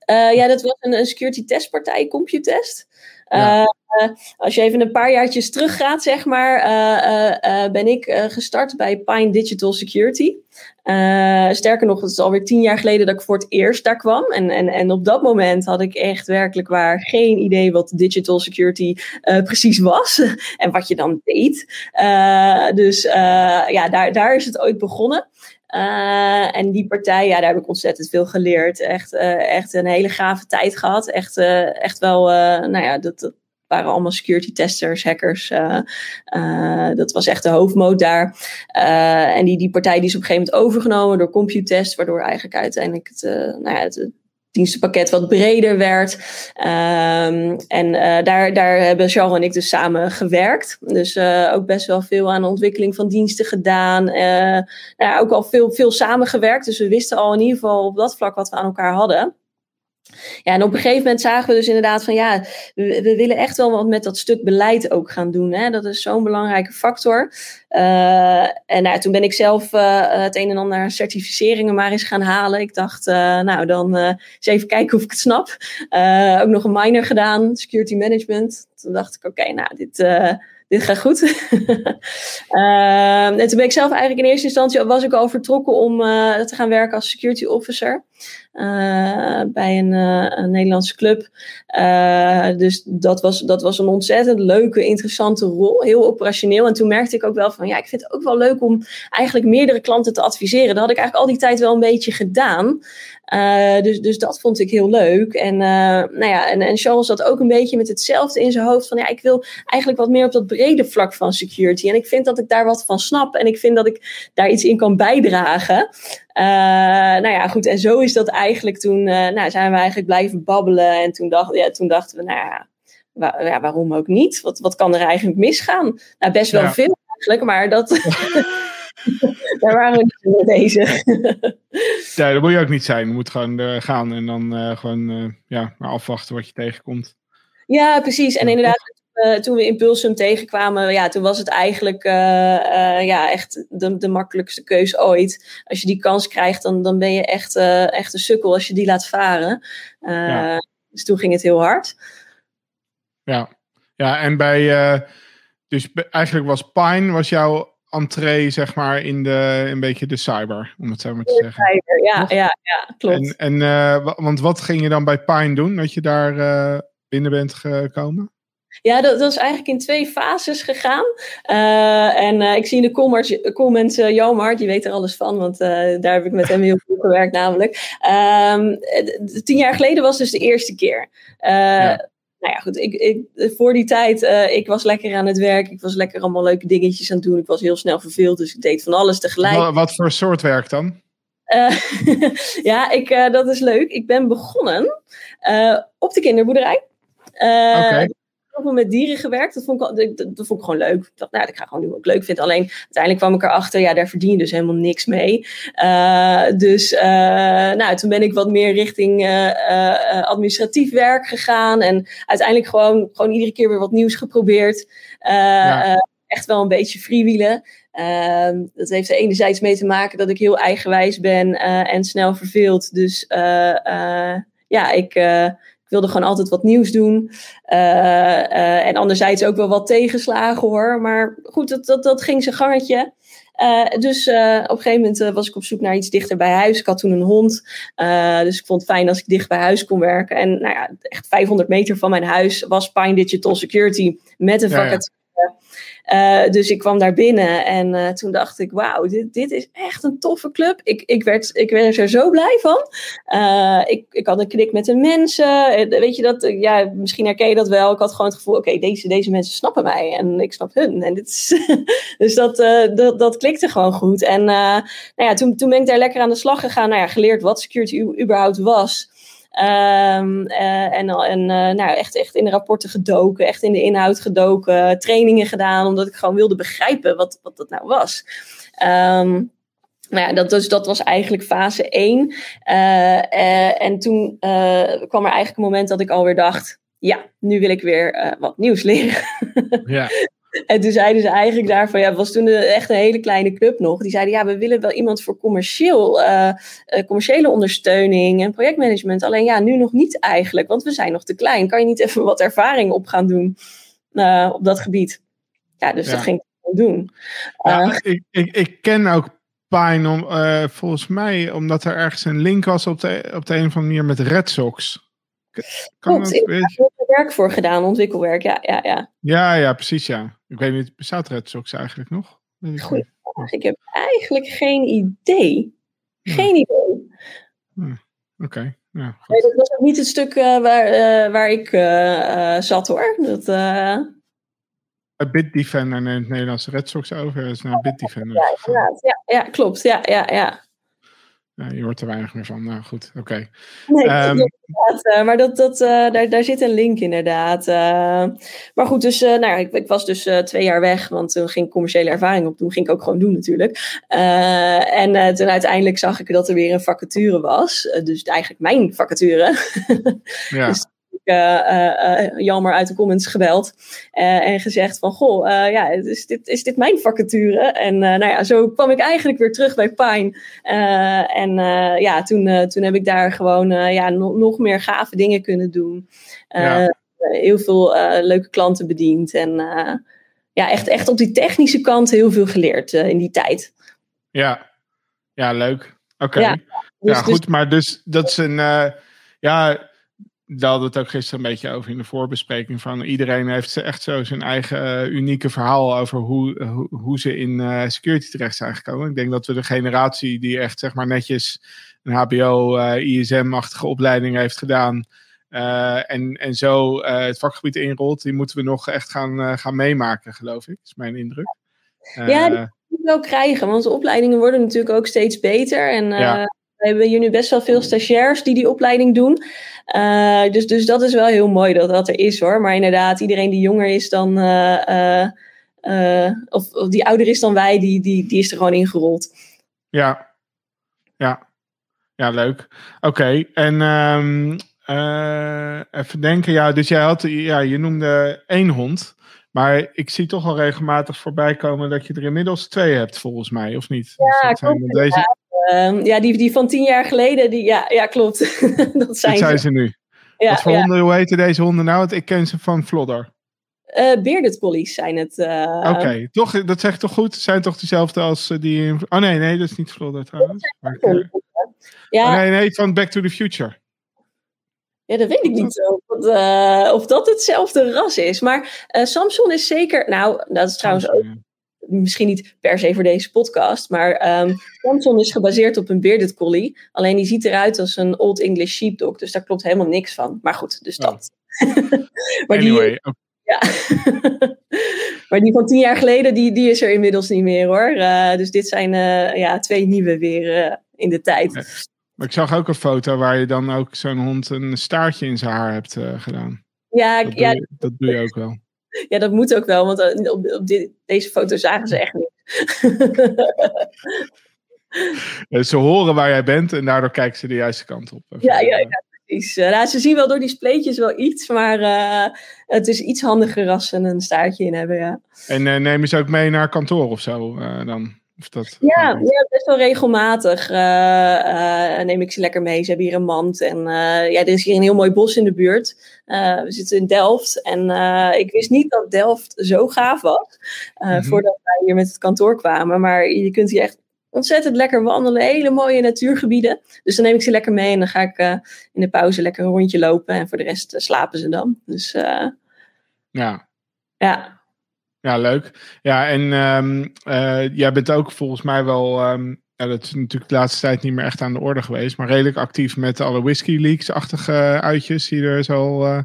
Ja, dat was een, een security testpartij, CompuTest. Uh, als je even een paar jaartjes teruggaat, zeg maar, uh, ben ik gestart bij Pine Digital Security. sterker nog, het is alweer tien jaar geleden dat ik voor het eerst daar kwam. En, en, en op dat moment had ik echt werkelijk waar geen idee wat digital security precies was. [laughs] en wat je dan deed. dus ja, daar, daar is het ooit begonnen. Uh, en die partij, ja, daar heb ik ontzettend veel geleerd. Echt, uh, echt een hele gave tijd gehad. Echt, uh, echt wel, nou ja, dat, dat, waren allemaal security testers, hackers. dat was echt de hoofdmoot daar. en die, die partij die is op een gegeven moment overgenomen door Computest, waardoor eigenlijk uiteindelijk het, nou ja, het, dienstenpakket wat breder werd. Um, en uh, daar, daar hebben Charles en ik dus samen gewerkt. Dus uh, ook best wel veel aan de ontwikkeling van diensten gedaan. Uh, nou, ook al veel, veel samengewerkt. Dus we wisten al in ieder geval op dat vlak wat we aan elkaar hadden. Ja, en op een gegeven moment zagen we dus inderdaad van ja, we, willen echt wel wat met dat stuk beleid ook gaan doen. Hè? Dat is zo'n belangrijke factor. Uh, en nou, toen ben ik zelf uh, het een en ander certificeringen maar eens gaan halen. Ik dacht, uh, nou dan eens even kijken of ik het snap. ook nog een minor gedaan, security management. Toen dacht ik, oké, nou dit dit gaat goed. [laughs] en toen ben ik zelf eigenlijk in eerste instantie was ik al vertrokken om te gaan werken als security officer. Uh, bij een, een, Nederlandse club. dus dat was, dat was een ontzettend leuke, interessante rol. Heel operationeel. En toen merkte ik ook wel van ja, ik vind het ook wel leuk om eigenlijk meerdere klanten te adviseren. Dat had ik eigenlijk al die tijd wel een beetje gedaan. Dus, dus dat vond ik heel leuk. En, nou ja, en, en Charles zat ook een beetje met hetzelfde in zijn hoofd. Van ja, ik wil eigenlijk wat meer op dat brede vlak van security. En ik vind dat ik daar wat van snap. En ik vind dat ik daar iets in kan bijdragen. Nou ja, goed. En zo is dat eigenlijk toen, nou, zijn we eigenlijk blijven babbelen. En toen, dacht, ja, toen dachten we, nou ja, ja, waarom ook niet? Wat, wat kan er eigenlijk misgaan? Nou, best wel veel eigenlijk, maar dat... [laughs] [laughs] Daar waren we niet mee bezig. ja, dat moet je ook niet zijn. Je moet gewoon uh, gaan en dan uh, gewoon uh, ja, maar afwachten wat je tegenkomt. Ja, precies. En inderdaad, toen we Impulsum tegenkwamen, ja, toen was het eigenlijk ja, echt de, de makkelijkste keus ooit. Als je die kans krijgt, dan, dan ben je echt, echt een sukkel als je die laat varen. Ja. Dus toen ging het heel hard. Ja, ja en bij, dus eigenlijk was Pine was jouw entree, zeg maar, in de, een beetje de cyber, om het zo maar te zeggen. Cyber, ja, ja, ja, klopt. En, en want wat ging je dan bij Pine doen, dat je daar binnen bent gekomen? Ja, dat, dat is eigenlijk in twee fases gegaan. Uh, en ik zie in de comments, comments Jomar, die weet er alles van, want daar heb ik met hem heel veel gewerkt namelijk. Ehm, tien jaar geleden was dus de eerste keer. Ja nou ja, goed, ik, ik, voor die tijd, uh, ik was lekker aan het werk. Ik was lekker allemaal leuke dingetjes aan het doen. Ik was heel snel verveeld, dus ik deed van alles tegelijk. Wat, wat voor soort werk dan? Uh, [laughs] ja, ik, uh, dat is leuk. Ik ben begonnen op de kinderboerderij. Oké veel met dieren gewerkt. Dat vond, ik, dat, dat, vond ik gewoon leuk. Ik dacht, nou, dat ga ik gewoon doen wat ik leuk vind. Alleen uiteindelijk kwam ik erachter, ja, daar verdien je dus helemaal niks mee. Uh, dus uh, nou, toen ben ik wat meer richting uh, administratief werk gegaan. En uiteindelijk gewoon, gewoon iedere keer weer wat nieuws geprobeerd. Ja. echt wel een beetje freewheelen. Uh, dat heeft er enerzijds mee te maken dat ik heel eigenwijs ben en snel verveeld. Dus ja, ik, ik wilde gewoon altijd wat nieuws doen. Uh, uh, en anderzijds ook wel wat tegenslagen hoor. Maar goed, dat, dat, dat ging zijn gangetje. Uh, dus op een gegeven moment was ik op zoek naar iets dichter bij huis. Ik had toen een hond. dus ik vond het fijn als ik dicht bij huis kon werken. En nou ja, echt 500 meter van mijn huis was Pine Digital Security met een vacature. Uh, dus ik kwam daar binnen en uh, toen dacht ik, wauw, dit, dit is echt een toffe club. Ik, ik, werd, ik werd er zo blij van. Uh, ik, ik had een klik met de mensen. Weet je dat, ja, misschien herken je dat wel. Ik had gewoon het gevoel, oké, deze, deze mensen snappen mij en ik snap hun. En dit is, [laughs] dus dat, dat, dat klikte gewoon goed. En nou ja, toen, toen ben ik daar lekker aan de slag gegaan. Nou ja, geleerd wat security überhaupt was. Um, uh, en en uh, nou, echt, echt in de rapporten gedoken, echt in de inhoud gedoken, trainingen gedaan, omdat ik gewoon wilde begrijpen wat, wat dat nou was. Um, nou ja, dat, dus, dat was eigenlijk fase 1. Uh, en toen kwam er eigenlijk een moment dat ik alweer dacht: ja, nu wil ik weer wat nieuws leren. ja. [laughs] En toen zeiden ze eigenlijk daarvan, ja, het was toen echt een hele kleine club nog. Die zeiden, ja, we willen wel iemand voor commercieel, uh, commerciële ondersteuning en projectmanagement. Alleen ja, nu nog niet eigenlijk, want we zijn nog te klein. Kan je niet even wat ervaring op gaan doen uh, op dat gebied? Ja, dus dat ging ik doen. Ja, ik, ik, ik ken ook Pine om, volgens mij omdat er ergens een link was op de, op de een of andere manier met Red Sox. Kan Klopt, ik heb er werk voor gedaan, ontwikkelwerk, ja, ja, ja. Ja, ja, precies, ja. Ik weet niet, bestaat Red Sox eigenlijk nog? Goed, ik heb eigenlijk geen idee. Geen idee. Oké. Okay. Ja, nee, dat was ook niet het stuk uh, waar, uh, waar ik uh, zat hoor. Dat, Bitdefender neemt Nederlandse Red Sox over. Dat is naar Bitdefender. Ja. Ja, ja, klopt. Ja, ja, ja. Ja, je hoort er weinig meer van. Nou goed, oké. Nee, um, maar dat, dat, uh, daar, daar zit een link inderdaad. Uh, maar goed, dus uh, nou, ik, ik was dus twee jaar weg, want toen ging ik commerciële ervaring op doen. Ging ik ook gewoon doen natuurlijk. en toen uiteindelijk zag ik dat er weer een vacature was. dus eigenlijk mijn vacature. [laughs] ja. Dus jammer uit de comments gebeld. en gezegd van, goh, ja, is dit, is dit mijn vacature? En nou ja, zo kwam ik eigenlijk weer terug bij Pine. en ja, toen, toen heb ik daar gewoon ja, nog, nog meer gave dingen kunnen doen. Heel veel leuke klanten bediend. En ja, echt, echt op die technische kant heel veel geleerd in die tijd. Ja, ja leuk. Oké. Ja, dus, ja, goed, dus, maar dus dat is een... ja, daar hadden we het ook gisteren een beetje over in de voorbespreking. Van iedereen heeft echt zo zijn eigen uh, unieke verhaal over hoe, hoe, hoe ze in uh, security terecht zijn gekomen. Ik denk dat we de generatie die echt zeg maar netjes een HBO, uh, eh, ISM-achtige opleiding heeft gedaan. en, en zo het vakgebied inrolt, die moeten we nog echt gaan, gaan meemaken, geloof ik. is mijn indruk. ja, wel krijgen, want de opleidingen worden natuurlijk ook steeds beter. En we hebben hier nu best wel veel stagiairs die die opleiding doen. dus, dus dat is wel heel mooi dat dat er is hoor. Maar inderdaad, iedereen die jonger is dan. of, of die ouder is dan wij, die, die, die is er gewoon ingerold. Ja, ja. Ja, leuk. Oké, en um, uh, even denken. Ja, dus jij had, ja, je noemde één hond. Maar ik zie toch al regelmatig voorbij komen dat je er inmiddels twee hebt, volgens mij, of niet? Ja, dus klopt. Deze... Ja, uh, ja, die, die van tien jaar geleden, die, ja, ja klopt. [laughs] dat zijn, dat zijn ze. nu. Ja, Wat voor ja. honden, hoe heten deze honden nou? Ik ken ze van Flodder. Uh, bearded collies zijn het. Uh... Oké, okay. toch, dat zegt toch goed? Zijn toch dezelfde als uh, die. Oh nee, nee, dat is niet Flodder trouwens. Maar, ja. Oh, nee, nee, van Back to the Future. Ja, dat weet ik niet of, uh, of dat hetzelfde ras is. Maar uh, Samson is zeker. Nou, dat is trouwens ook. Misschien niet per se voor deze podcast. Maar um, Samson is gebaseerd op een bearded collie. Alleen die ziet eruit als een Old English sheepdog. Dus daar klopt helemaal niks van. Maar goed, dus dat. Oh. [laughs] maar anyway, die, ja. [laughs] maar die van tien jaar geleden, die, die is er inmiddels niet meer hoor. Uh, dus dit zijn ja, twee nieuwe weer in de tijd. Maar ik zag ook een foto waar je dan ook zo'n hond een staartje in zijn haar hebt gedaan. Ja, dat ja. Doe je, dat doe je ook wel. Ja, dat moet ook wel, want eh, op, op dit, deze foto zagen ze echt niet. [laughs] ze horen waar jij bent en daardoor kijken ze de juiste kant op. Ja, ja, ja, precies. Uh, nou, ze zien wel door die spleetjes wel iets, maar uh, het is iets handiger als ze een staartje in hebben, ja. En uh, nemen ze ook mee naar kantoor of zo dan? Of dat ja, ja, best wel regelmatig uh, uh, neem ik ze lekker mee. Ze hebben hier een mand. En uh, ja, er is hier een heel mooi bos in de buurt. we zitten in Delft. En ik wist niet dat Delft zo gaaf was. Mm-hmm. Voordat wij hier met het kantoor kwamen. Maar je kunt hier echt ontzettend lekker wandelen. Hele mooie natuurgebieden. Dus dan neem ik ze lekker mee. En dan ga ik in de pauze lekker een rondje lopen. En voor de rest slapen ze dan. Dus ja. Ja, ja, leuk. Ja, en um, uh, jij bent ook volgens mij wel, um, ja, dat is natuurlijk de laatste tijd niet meer echt aan de orde geweest, maar redelijk actief met alle whisky leaks-achtige uitjes die er zo uh,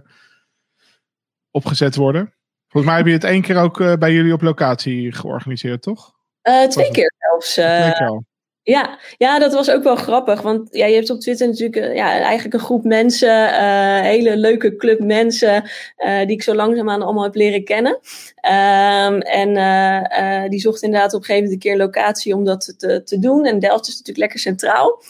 opgezet worden. Volgens mij heb je het één keer ook uh, bij jullie op locatie georganiseerd, toch? twee keer zelfs. twee keer al. Ja, ja, dat was ook wel grappig. Want ja, je hebt op Twitter natuurlijk uh, ja, eigenlijk een groep mensen, uh, hele leuke club mensen, uh, die ik zo langzaamaan allemaal heb leren kennen. Um, en die zochten inderdaad op een gegeven moment een keer locatie om dat te, te doen. En Delft is natuurlijk lekker centraal.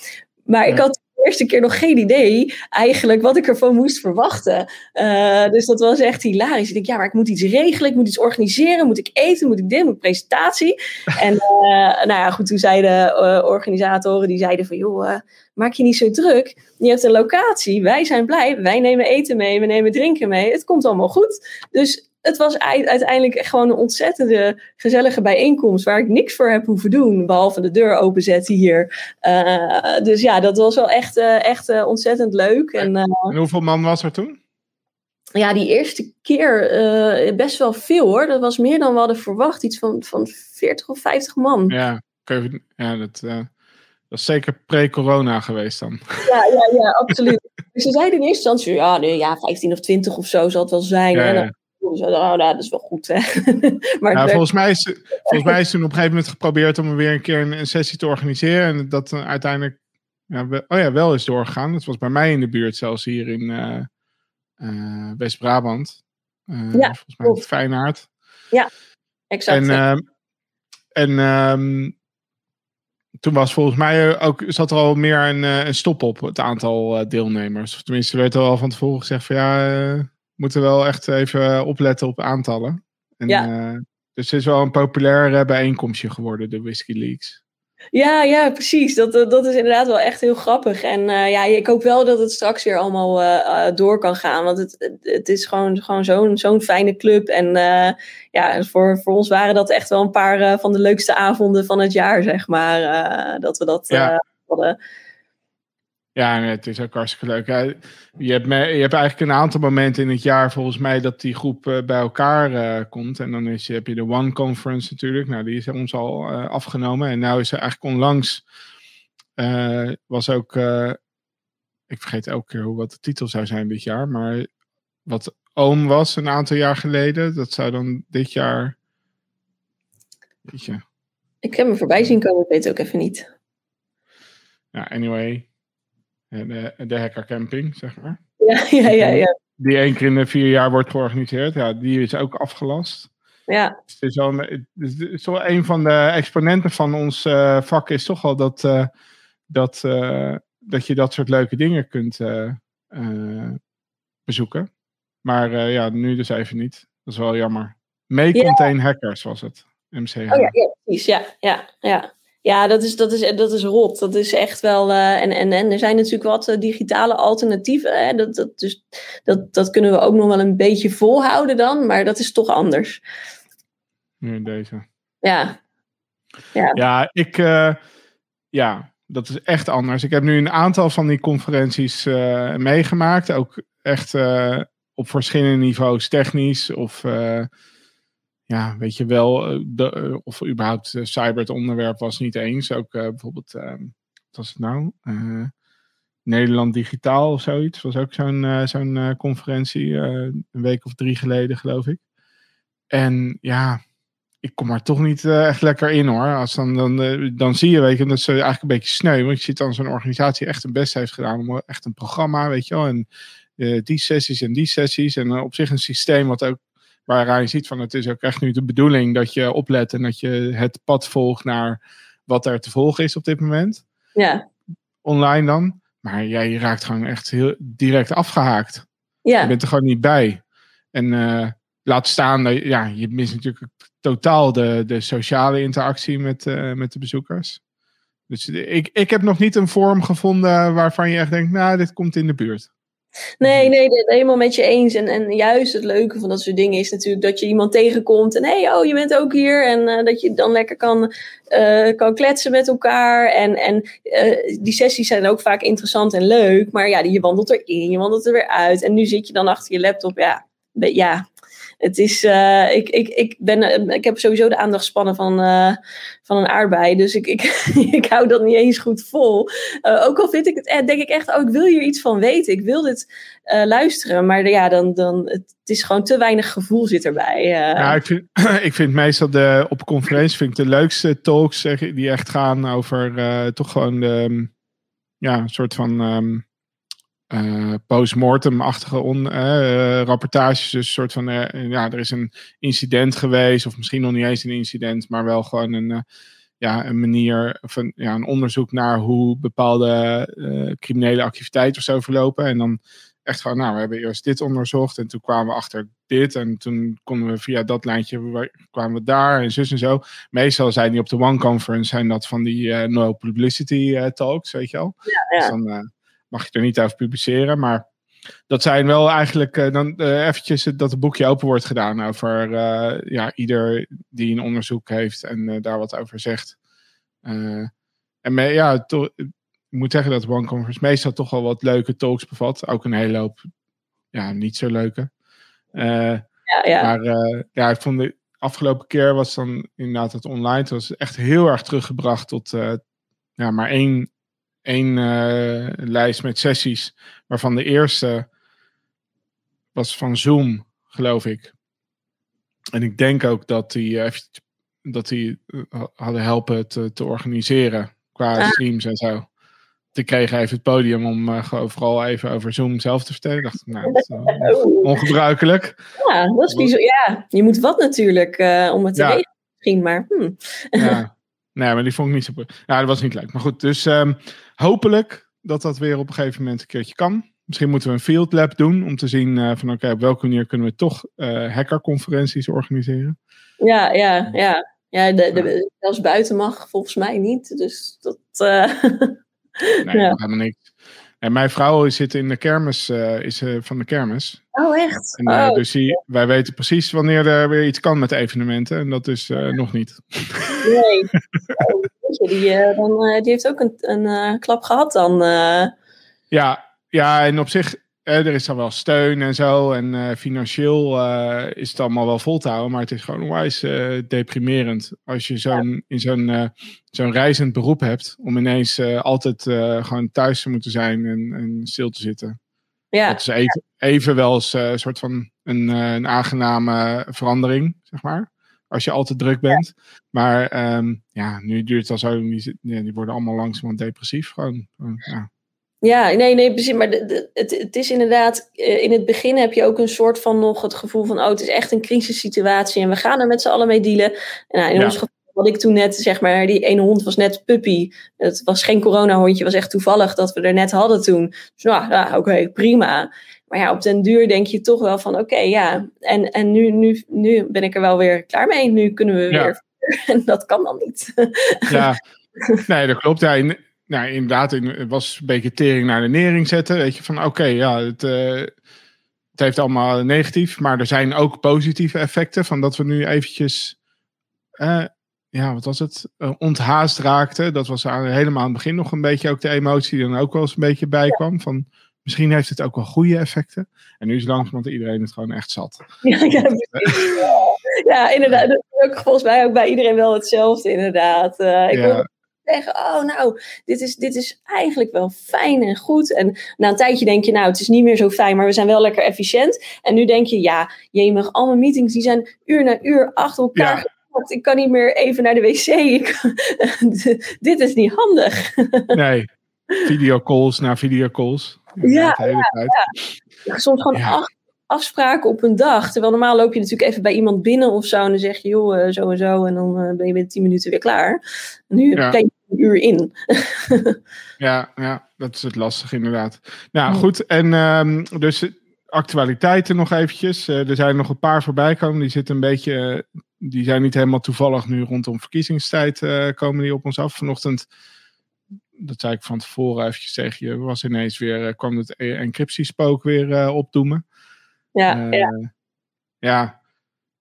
Maar ik had eerste keer nog geen idee eigenlijk wat ik ervan moest verwachten. Uh, dus dat was echt hilarisch. Ik denk, ja, maar ik moet iets regelen, ik moet iets organiseren, moet ik eten, moet ik dit, moet ik presentatie. [laughs] En uh, nou ja, goed, toen zeiden uh, organisatoren, die zeiden van, joh, maak je niet zo druk. Je hebt een locatie, wij zijn blij, wij nemen eten mee, we nemen drinken mee, het komt allemaal goed. Dus het was uiteindelijk gewoon een ontzettende gezellige bijeenkomst waar ik niks voor heb hoeven doen, behalve de deur openzetten hier. Uh, dus ja, dat was wel echt, uh, echt uh, ontzettend leuk. En, en, hoeveel man was er toen? Ja, die eerste keer best wel veel hoor. Dat was meer dan we hadden verwacht. Iets van, van 40 of 50 man. Ja, ja dat, dat is zeker pre-corona geweest dan. Ja, ja, ja absoluut. [laughs] dus ze zeiden in eerste instantie, ja, nee, ja, 15 of 20 of zo zal het wel zijn. Ja, ja. Dus, oh, nou, dat is wel goed. Hè? [laughs] maar ja, volgens, mij is, volgens mij is toen op een gegeven moment geprobeerd om weer een keer een, een sessie te organiseren. En dat uh, uiteindelijk ja, we, oh ja, wel is doorgegaan. Dat was bij mij in de buurt, zelfs hier in uh, uh, West-Brabant. ja, volgens mij in Feyenaard. Ja, exact. En, en um, toen was volgens mij ook, zat er al meer een, een stop op het aantal deelnemers. Of tenminste, werd er al van tevoren gezegd van ja moeten wel echt even opletten op aantallen. En, ja. Uh, dus het is wel een populair bijeenkomstje geworden, de Whisky Leaks. Ja, ja, precies. Dat, dat is inderdaad wel echt heel grappig. En uh, ja, ik hoop wel dat het straks weer allemaal uh, door kan gaan. Want het, het is gewoon, gewoon zo'n zo'n fijne club. En ja, voor, voor ons waren dat echt wel een paar van de leukste avonden van het jaar, zeg maar. dat we dat ja. hadden. Ja, het is ook hartstikke leuk. Je hebt, me, je hebt eigenlijk een aantal momenten in het jaar volgens mij dat die groep uh, bij elkaar uh, komt. En dan is, heb je de One Conference natuurlijk. Nou, die is ons al uh, afgenomen. En nou is er eigenlijk onlangs, was ook, ik vergeet elke keer hoe wat de titel zou zijn dit jaar. Maar wat Oom was een aantal jaar geleden, dat zou dan dit jaar, Ik heb hem voorbij zien komen, ik weet het ook even niet. Ja, anyway. De, de hacker camping, zeg maar. Ja, [laughs] ja, ja, ja. Die één keer in de vier jaar wordt georganiseerd. Ja, die is ook afgelast. Ja. Dus het is wel, een, het is wel een van de exponenten van ons uh, vak is toch wel dat, uh, dat, uh, dat je dat soort leuke dingen kunt bezoeken. Maar ja, nu dus even niet. Dat is wel jammer. Mee-contain ja. hackers was het. MCH. Oh ja, ja, precies. Ja, ja, ja. Ja, dat is, dat, is, dat is rot. Dat is echt wel. Uh, en, en, en er zijn natuurlijk wat uh, digitale alternatieven. Hè? Dat, dat, dus, dat, dat kunnen we ook nog wel een beetje volhouden dan, maar dat is toch anders. Nu deze. Ja. Ja, ja ik. Uh, ja, dat is echt anders. Ik heb nu een aantal van die conferenties meegemaakt. Ook echt op verschillende niveaus, technisch of ja, weet je wel, de, of überhaupt uh, cyber het onderwerp was niet eens. Ook bijvoorbeeld, uh, wat was het nou? Nederland Digitaal of zoiets. Was ook zo'n zo'n conferentie, een week of drie geleden geloof ik. En ja, ik kom er toch niet echt lekker in hoor. Als dan, dan, dan zie je, weet je, dat ze eigenlijk een beetje sneu. Want je ziet dan zo'n organisatie echt een best heeft gedaan om echt een programma, weet je wel. En die sessies en die sessies. En op zich een systeem wat ook Waaraan je ziet van het is ook echt nu de bedoeling dat je oplet en dat je het pad volgt naar wat er te volgen is op dit moment. Ja. Online dan. Maar ja, je raakt gewoon echt heel direct afgehaakt. Ja. Je bent er gewoon niet bij. En uh, laat staan, dat, ja, je mist natuurlijk totaal de, de sociale interactie met, uh, met de bezoekers. Dus ik, ik heb nog niet een vorm gevonden waarvan je echt denkt, nou, dit komt in de buurt. Nee, nee, dat, helemaal met je eens. En, en juist het leuke van dat soort dingen is natuurlijk dat je iemand tegenkomt. En hé, hey, oh, je bent ook hier. En uh, dat je dan lekker kan, uh, kan kletsen met elkaar. En, en uh, die sessies zijn ook vaak interessant en leuk. Maar ja, je wandelt erin, je wandelt er weer uit. En nu zit je dan achter je laptop. Ja, ja het is, uh, ik, ik, ik, ben, ik heb sowieso de aandachtspannen van, uh, van een aardbei. Dus ik, [laughs] ik, ik hou dat niet eens goed vol. Ook al vind ik het, denk ik echt, oh, ik wil hier iets van weten. Ik wil dit luisteren. Maar ja, dan, dan, het, is gewoon te weinig gevoel zit erbij. Ja, ik vind, [clears throat] ik vind meestal de, op conferenties vind ik de leukste talks die echt gaan over toch gewoon de, ja, een soort van... Um, uh, postmortem-achtige uh, rapportages. Dus een soort van, uh, ja, er is een incident geweest, of misschien nog niet eens een incident, maar wel gewoon een, ja, een manier, of een, ja, een onderzoek naar hoe bepaalde criminele activiteiten of zo verlopen. En dan echt gewoon, nou, we hebben eerst dit onderzocht en toen kwamen we achter dit. En toen konden we via dat lijntje, kwamen we daar en zus en zo. Meestal zijn die op de One Conference, zijn dat van die no publicity talks, weet je wel. Ja, ja. Dus dan, mag je er niet over publiceren. Maar dat zijn wel eigenlijk uh, dan uh, eventjes dat het boekje open wordt gedaan over uh, ja, ieder die een onderzoek heeft en daar wat over zegt. en me, ja, to, ik moet zeggen dat One Conference meestal toch wel wat leuke talks bevat. Ook een hele hoop ja, niet zo leuke. ja, ja. Maar ja, ik vond de afgelopen keer was dan inderdaad het online. Het was echt heel erg teruggebracht tot ja, maar één één uh, lijst met sessies, waarvan de eerste was van Zoom, geloof ik. En ik denk ook dat die, uh, dat die uh, hadden helpen te, te organiseren qua ah. streams en zo. Te kregen even het podium om vooral even over Zoom zelf te vertellen. Ik dacht, nou, dat is ongebruikelijk. Ja, dat is bijzonder. Ja, je moet wat natuurlijk om het te ja. regelen misschien, maar... Hmm. Ja. Nee, maar die vond ik niet zo. Ja, dat was niet leuk. Maar goed, dus um, hopelijk dat dat weer op een gegeven moment een keertje kan. Misschien moeten we een field lab doen om te zien uh, van oké, op welke manier kunnen we toch uh, hackerconferenties organiseren. Ja, ja, ja. Ja, de, de, zelfs buiten mag volgens mij niet. Dus dat. Uh, [laughs] nee, ja. helemaal niks. En mijn vrouw zit in de kermis, is van de kermis. Oh, echt? En, oh. Dus die, wij weten precies wanneer er weer iets kan met evenementen. En dat is nog niet. Nee. [laughs] die, dan, die heeft ook een, een klap gehad dan. Ja, ja, en op zich er is dan wel steun en zo. En uh, financieel uh, is het allemaal wel vol te houden. Maar het is gewoon onwijs uh, deprimerend. Als je zo'n, in zo'n, zo'n reizend beroep hebt. Om ineens altijd gewoon thuis te moeten zijn en, en, stil te zitten. Ja. Dat is even, even wel eens een soort van een, een aangename verandering, zeg maar. Als je al te druk bent. Maar ehm, ja, nu duurt het al zo. Die, die worden allemaal langzaam depressief. Gewoon, ja. Ja, nee, nee, precies. Maar de, het, het is inderdaad, in het begin heb je ook een soort van nog het gevoel van, oh, het is echt een crisissituatie en we gaan er met z'n allen mee dealen. En nou, in ons geval wat ik toen net, zeg maar, die ene hond was net puppy. Het was geen corona-hondje, was echt toevallig dat we er net hadden toen. Dus nou, ja, oké, prima. Maar ja, op den duur denk je toch wel van, oké, ja. En, en nu, nu, nu ben ik er wel weer klaar mee. Nu kunnen we weer. [laughs] En dat kan dan niet. [laughs] Ja, nee, dat klopt. Ja, in, nou, inderdaad, het was een beetje tering naar de nering zetten. Weet je, van oké, ja, het, uh, het heeft allemaal negatief. Maar er zijn ook positieve effecten van dat we nu eventjes... Uh, ja, wat was het? Uh, onthaast raakte. Dat was helemaal aan het begin nog een beetje ook de emotie die dan ook wel eens een beetje bij kwam. Van, misschien heeft het ook wel goede effecten. En nu is langzamerhand iedereen het gewoon echt zat. [laughs] Ja, ja, ja inderdaad. Dat is ook volgens mij ook bij iedereen wel hetzelfde, inderdaad. Uh, ik ja. wil zeggen, oh nou, dit is, dit is eigenlijk wel fijn en goed. En na een tijdje denk je, nou, het is niet meer zo fijn, maar we zijn wel lekker efficiënt. En nu denk je, ja, jemig, al mijn meetings die zijn uur na uur achter elkaar ja ik kan niet meer even naar de wc. [laughs] dit is niet handig. nee, videocalls na videocalls. Ja, soms gewoon acht afspraken op een dag. Terwijl normaal loop je natuurlijk even bij iemand binnen of zo. En dan zeg je, joh, eh, zo en zo. En dan eh, ben je binnen tien minuten weer klaar. Nu ja. je een uur in. [laughs] ja, ja, dat is het lastig inderdaad. Nou goed, en um, dus actualiteiten nog eventjes. Uh, er zijn nog een paar voorbij komen. Die zitten een beetje die zijn niet helemaal toevallig nu rondom verkiezingstijd uh, komen die op ons af. Vanochtend, dat zei ik van tevoren eventjes tegen je, was ineens weer, uh, kwam het e- encryptiespook weer uh, opdoemen. Ja, ja. ja,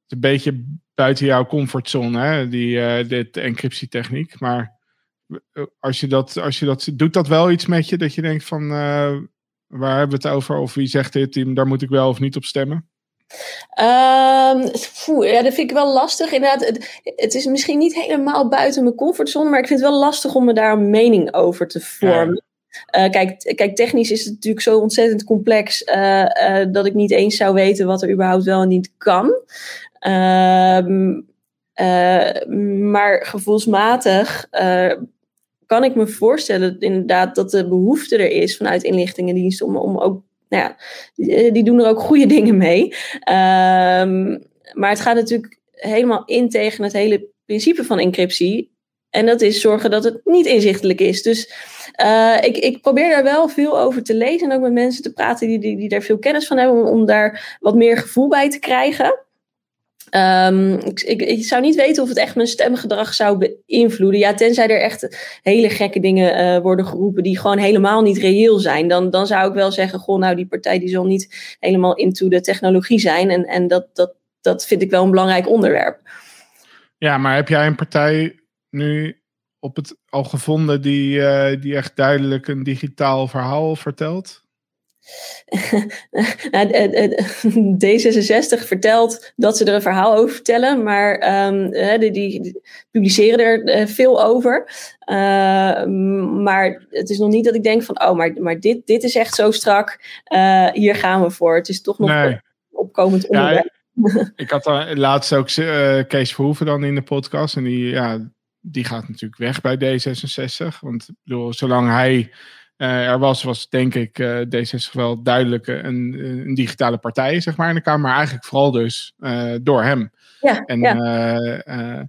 een beetje buiten jouw comfortzone, hè, die, dit encryptietechniek. Maar als je, dat, als je dat, doet dat wel iets met je, dat je denkt van, waar hebben we het over? Of wie zegt dit, daar moet ik wel of niet op stemmen? Um, ja, dat vind ik wel lastig. Inderdaad, het, het, is misschien niet helemaal buiten mijn comfortzone, maar ik vind het wel lastig om me daar een mening over te vormen. Uh, kijk, kijk, technisch is het natuurlijk zo ontzettend complex uh, uh, dat ik niet eens zou weten wat er überhaupt wel en niet kan. Ehm, maar gevoelsmatig kan ik me voorstellen inderdaad dat de behoefte er is vanuit inlichtingendiensten om, om ook nou ja, die, die, doen er ook goede dingen mee. Um, maar het gaat natuurlijk helemaal in tegen het hele principe van encryptie. En dat is zorgen dat het niet inzichtelijk is. Dus uh, ik, ik, probeer daar wel veel over te lezen en ook met mensen te praten die, die, die daar veel kennis van hebben, om, om daar wat meer gevoel bij te krijgen. Um, ik, ik, zou niet weten of het echt mijn stemgedrag zou beïnvloeden. Ja, tenzij er echt hele gekke dingen uh, worden geroepen die gewoon helemaal niet reëel zijn. Dan, dan zou ik wel zeggen, goh, nou die partij die zal niet helemaal into de technologie zijn. En, en dat, dat, dat vind ik wel een belangrijk onderwerp. Ja, maar heb jij een partij nu op het al gevonden die, uh, die echt duidelijk een digitaal verhaal vertelt? [laughs] Nou, D66 vertelt dat ze er een verhaal over vertellen, maar um, die, die, publiceren er eh, veel over. Uh, maar het is nog niet dat ik denk van, oh, maar, maar dit, dit is echt zo strak, uh, hier gaan we voor. Het is toch nog nee. een opkomend onderwerp. Ja, [laughs] ik had dan laatst ook Kees Verhoeven dan in de podcast en die, ja, die gaat natuurlijk weg bij D66. Want bedoel, zolang hij uh, er was, was denk ik uh, D66 wel duidelijk een, een, digitale partij, zeg maar, in de Kamer. Maar eigenlijk vooral dus uh, door hem. Ja, en ja.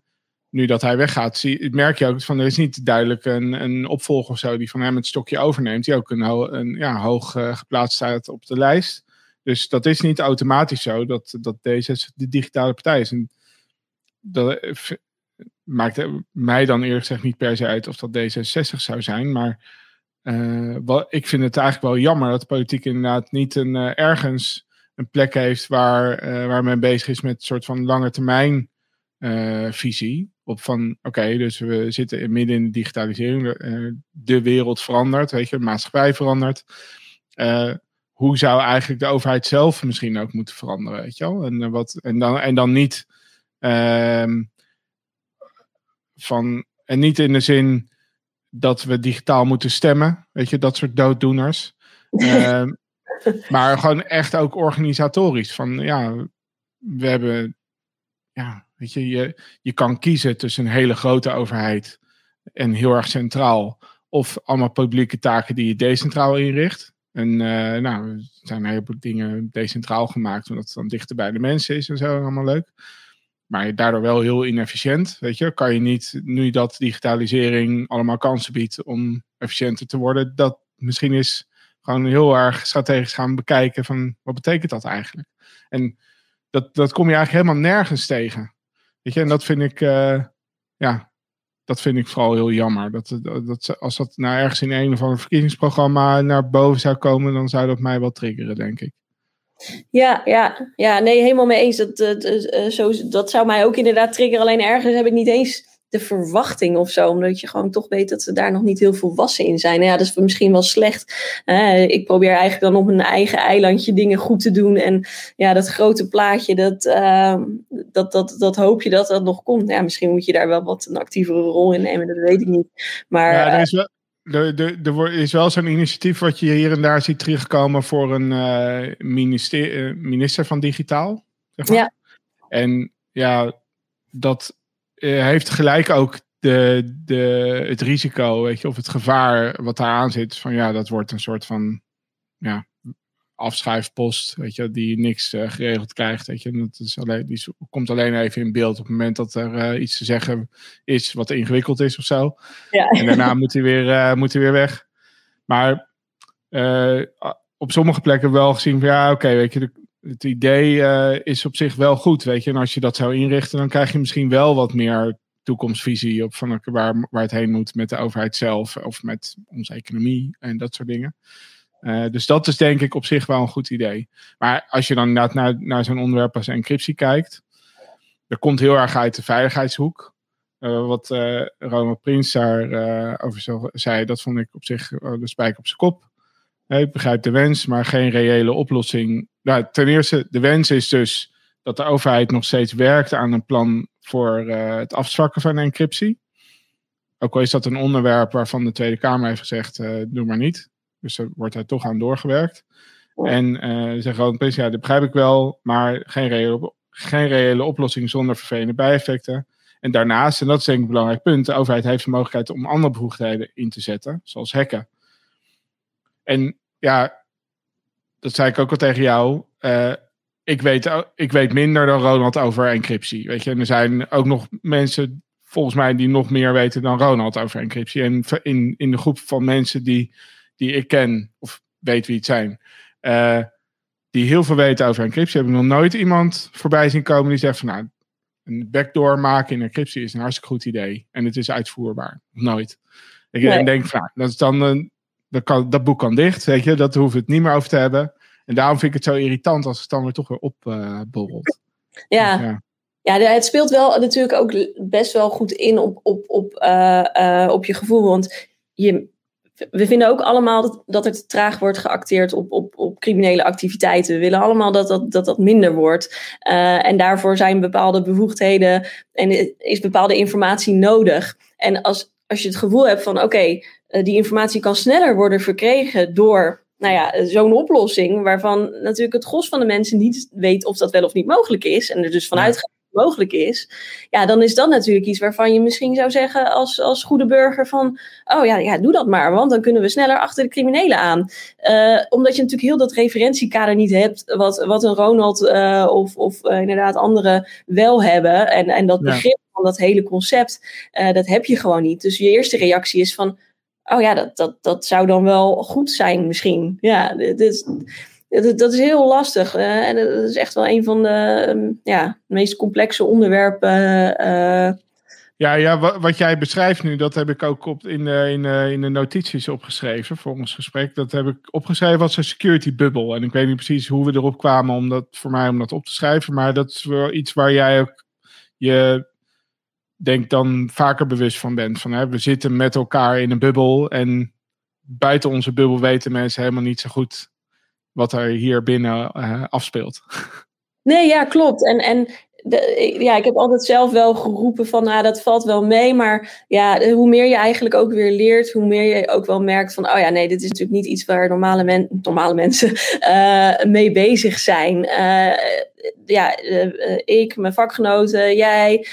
nu dat hij weggaat, zie, merk je ook van er is niet duidelijk een, een opvolger of zo die van hem het stokje overneemt. Die ook een, een ja, hoog geplaatst staat op de lijst. Dus dat is niet automatisch zo dat, dat D66 de digitale partij is. En dat maakt mij dan eerlijk gezegd niet per se uit of dat D66 zou zijn. Maar uh, wat, ik vind het eigenlijk wel jammer dat politiek inderdaad niet een, uh, ergens een plek heeft waar, uh, waar men bezig is met een soort van lange termijn visie. Op van oké, dus we zitten midden in de digitalisering, de wereld verandert, weet je, de maatschappij verandert. hoe zou eigenlijk de overheid zelf misschien ook moeten veranderen, weet je wel? En, wat, en, dan, en dan niet ehm, van, en niet in de zin dat we digitaal moeten stemmen. Weet je, dat soort dooddoeners. uh, [laughs] maar gewoon echt ook organisatorisch. Van ja, we hebben ja, weet je, je, je kan kiezen tussen een hele grote overheid en heel erg centraal. Of allemaal publieke taken die je decentraal inricht. En uh, nou, er zijn een heleboel dingen decentraal gemaakt, omdat het dan dichter bij de mensen is en zo, allemaal leuk. Maar daardoor wel heel inefficiënt, weet je. Kan je niet, nu dat digitalisering allemaal kansen biedt om efficiënter te worden, dat misschien is gewoon heel erg strategisch gaan bekijken van, wat betekent dat eigenlijk? En dat, dat kom je eigenlijk helemaal nergens tegen. Weet je, en dat vind ik, uh, ja, dat vind ik vooral heel jammer. Dat, dat, als dat nou ergens in een of ander verkiezingsprogramma naar boven zou komen, dan zou dat mij wel triggeren, denk ik. Ja, ja, ja, nee, helemaal mee eens. Dat, dat, eh, zo, dat zou mij ook inderdaad triggeren. Alleen ergens heb ik niet eens de verwachting of zo. Omdat je gewoon toch weet dat ze daar nog niet heel volwassen in zijn. Ja, dat is misschien wel slecht. ik probeer eigenlijk dan op een eigen eilandje dingen goed te doen. En ja, dat grote plaatje, dat, uh, dat, dat, dat hoop je dat dat nog komt. Ja, misschien moet je daar wel wat een actievere rol in nemen. Dat weet ik niet. Maar, ja, er is wel... Er, is wel zo'n initiatief wat je hier en daar ziet terugkomen voor een uh, minister, uh, minister van Digitaal. Zeg maar. Ja. En ja, dat uh, heeft gelijk ook de, de, het risico, weet je, of het gevaar wat daar aan zit. Van ja, dat wordt een soort van ja, afschuifpost, weet je, die niks uh, geregeld krijgt. Weet je. Dat is alleen, die komt alleen even in beeld op het moment dat er uh, iets te zeggen is wat ingewikkeld is of zo. Ja. En daarna [laughs] moet hij weer, uh, moet hij weer weg. Maar op sommige plekken wel gezien van ja, oké, okay, weet je, de, het idee is op zich wel goed, weet je. En als je dat zou inrichten, dan krijg je misschien wel wat meer toekomstvisie op van waar, waar het heen moet met de overheid zelf of met onze economie en dat soort dingen. Uh, dus dat is denk ik op zich wel een goed idee. Maar als je dan inderdaad naar, naar zo'n onderwerp als encryptie kijkt, dat komt heel erg uit de veiligheidshoek. Uh, wat uh, Roma Prins daar over zei, dat vond ik op zich de spijker op zijn kop. Ik begrijp de wens, maar geen reële oplossing. Nou, ten eerste, de wens is dus dat de overheid nog steeds werkt aan een plan voor het afzwakken van encryptie. Ook al is dat een onderwerp waarvan de Tweede Kamer heeft gezegd, doe maar niet. Dus er wordt daar toch aan doorgewerkt. En uh, zeggen gewoon, ja, dat begrijp ik wel, maar geen reële, geen reële oplossing zonder vervelende bijeffecten. En daarnaast, en dat is denk ik een belangrijk punt, de overheid heeft de mogelijkheid om andere bevoegdheden in te zetten, zoals hacken. En ja, dat zei ik ook al tegen jou. Uh, ik, weet, ik weet minder dan Ronald over encryptie. Weet je, en er zijn ook nog mensen, volgens mij, die nog meer weten dan Ronald over encryptie. En in, in de groep van mensen die, die ik ken, of weet wie het zijn, uh, die heel veel weten over encryptie, heb ik nog nooit iemand voorbij zien komen die zegt van nou, een backdoor maken in encryptie is een hartstikke goed idee. En het is uitvoerbaar. Nooit. Ik nee. denk van, nou, dat is dan een dat, kan, dat boek kan dicht, weet je, dat hoeven we het niet meer over te hebben. En daarom vind ik het zo irritant als het dan weer toch weer opborrelt. Uh, ja. ja. Ja, het speelt wel natuurlijk ook best wel goed in op, op, op, uh, uh, op je gevoel. Want je, we vinden ook allemaal dat, dat het traag wordt geacteerd op, op, op criminele activiteiten. We willen allemaal dat dat, dat, dat minder wordt. Uh, en daarvoor zijn bepaalde bevoegdheden en is bepaalde informatie nodig. En als, als je het gevoel hebt van oké, okay, uh, die informatie kan sneller worden verkregen door nou ja, zo'n oplossing, waarvan natuurlijk het gros van de mensen niet weet of dat wel of niet mogelijk is. En er dus vanuit gaat mogelijk is, ja, dan is dat natuurlijk iets waarvan je misschien zou zeggen als, als goede burger van, oh ja, ja, doe dat maar, want dan kunnen we sneller achter de criminelen aan. Uh, omdat je natuurlijk heel dat referentiekader niet hebt, wat, wat een Ronald uh, of, of uh, inderdaad anderen wel hebben. En, en dat begrip van dat hele concept, dat heb je gewoon niet. Dus je eerste reactie is van, oh ja, dat, dat, dat zou dan wel goed zijn misschien. Ja, dus, dat is heel lastig. En dat is echt wel een van de um, ja, meest complexe onderwerpen. Uh, ja, ja wat, wat, jij beschrijft nu, dat heb ik ook op, in, de, in, de, in de notities opgeschreven voor ons gesprek. Dat heb ik opgeschreven als een security bubble. En ik weet niet precies hoe we erop kwamen om dat, voor mij om dat op te schrijven. Maar dat is wel iets waar jij ook je denk dan vaker bewust van bent. Van, hè, we zitten met elkaar in een bubbel en buiten onze bubbel weten mensen helemaal niet zo goed wat er hier binnen uh, afspeelt. Nee, ja, klopt. En, en ja, ik heb altijd zelf wel geroepen van, ah, dat valt wel mee. Maar ja, hoe meer je eigenlijk ook weer leert, hoe meer je ook wel merkt van, oh ja, nee, dit is natuurlijk niet iets waar normale, men normale mensen uh, mee bezig zijn. Uh, ja, uh, ik, mijn vakgenoten, jij,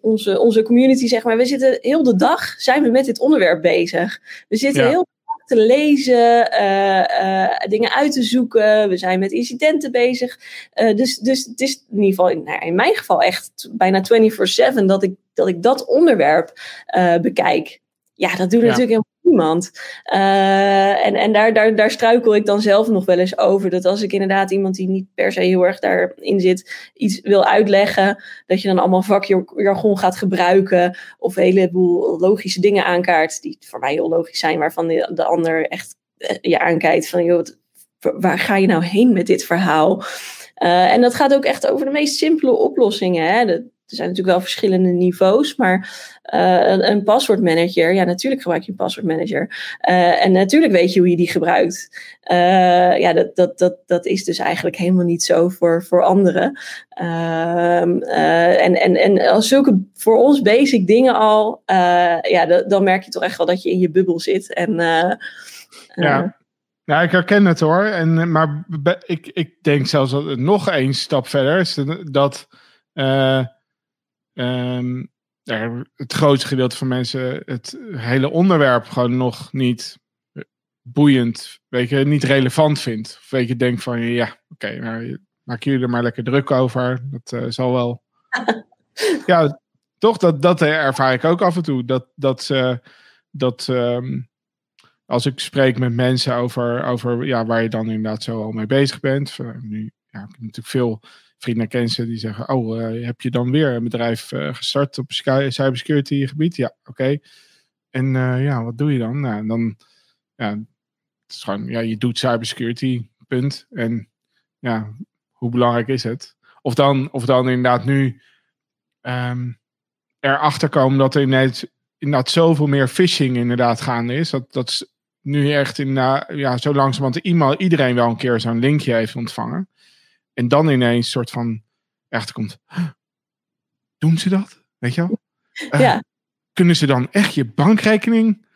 onze, onze community, zeg maar. We zitten heel de dag, zijn we met dit onderwerp bezig. We zitten ja. heel te lezen, uh, uh, dingen uit te zoeken. We zijn met incidenten bezig. Uh, dus, dus het is in ieder geval, in, nou, in mijn geval echt bijna 24-7 dat ik, dat ik dat onderwerp bekijk. Ja, dat doet ja. natuurlijk helemaal niemand. Uh, en en daar, daar, daar struikel ik dan zelf nog wel eens over. Dat als ik inderdaad iemand die niet per se heel erg daarin zit, iets wil uitleggen, dat je dan allemaal vakjargon gaat gebruiken. Of een heleboel logische dingen aankaart, die voor mij heel logisch zijn, waarvan de, de ander echt uh, je aankijkt van, joh, waar ga je nou heen met dit verhaal? Uh, en dat gaat ook echt over de meest simpele oplossingen. Hè? Er zijn natuurlijk wel verschillende niveaus, maar uh, een, een paswoordmanager, ja, natuurlijk gebruik je een paswoordmanager. Uh, en natuurlijk weet je hoe je die gebruikt. Uh, ja, dat, dat, dat, dat is dus eigenlijk helemaal niet zo voor, voor anderen. Ehm, en, en, en als zulke voor ons basic dingen al, ja, dan merk je toch echt wel dat je in je bubbel zit. En, ja. Ja, ik herken het hoor. En, maar ik, ik denk zelfs dat nog één stap verder is. Dat um, ja, het grootste gedeelte van mensen het hele onderwerp gewoon nog niet boeiend, weet je, niet relevant vindt. Of weet je, denkt van ja, oké, okay, nou, maak jullie er maar lekker druk over. Dat uh, zal wel. [laughs] ja, toch, dat, dat ervaar ik ook af en toe. Dat, dat, uh, dat um, als ik spreek met mensen over, over ja, waar je dan inderdaad zo al mee bezig bent. nu ja, ik heb natuurlijk veel vrienden kennissen die zeggen: Oh, uh, heb je dan weer een bedrijf uh, gestart op cybersecurity gebied? Ja, oké. En uh, ja, wat doe je dan? Nou, dan, ja, het is gewoon, ja, je doet cybersecurity, punt. En ja, hoe belangrijk is het? Of dan, of dan inderdaad nu um, erachter komen dat er ineens, inderdaad zoveel meer phishing inderdaad gaande is. Dat, dat nu echt in, ja, zo langzamerhand iedereen wel een keer zo'n linkje heeft ontvangen. En dan ineens soort van echt komt. Doen ze dat? Weet je wel? Uh, ja. Kunnen ze dan echt je bankrekening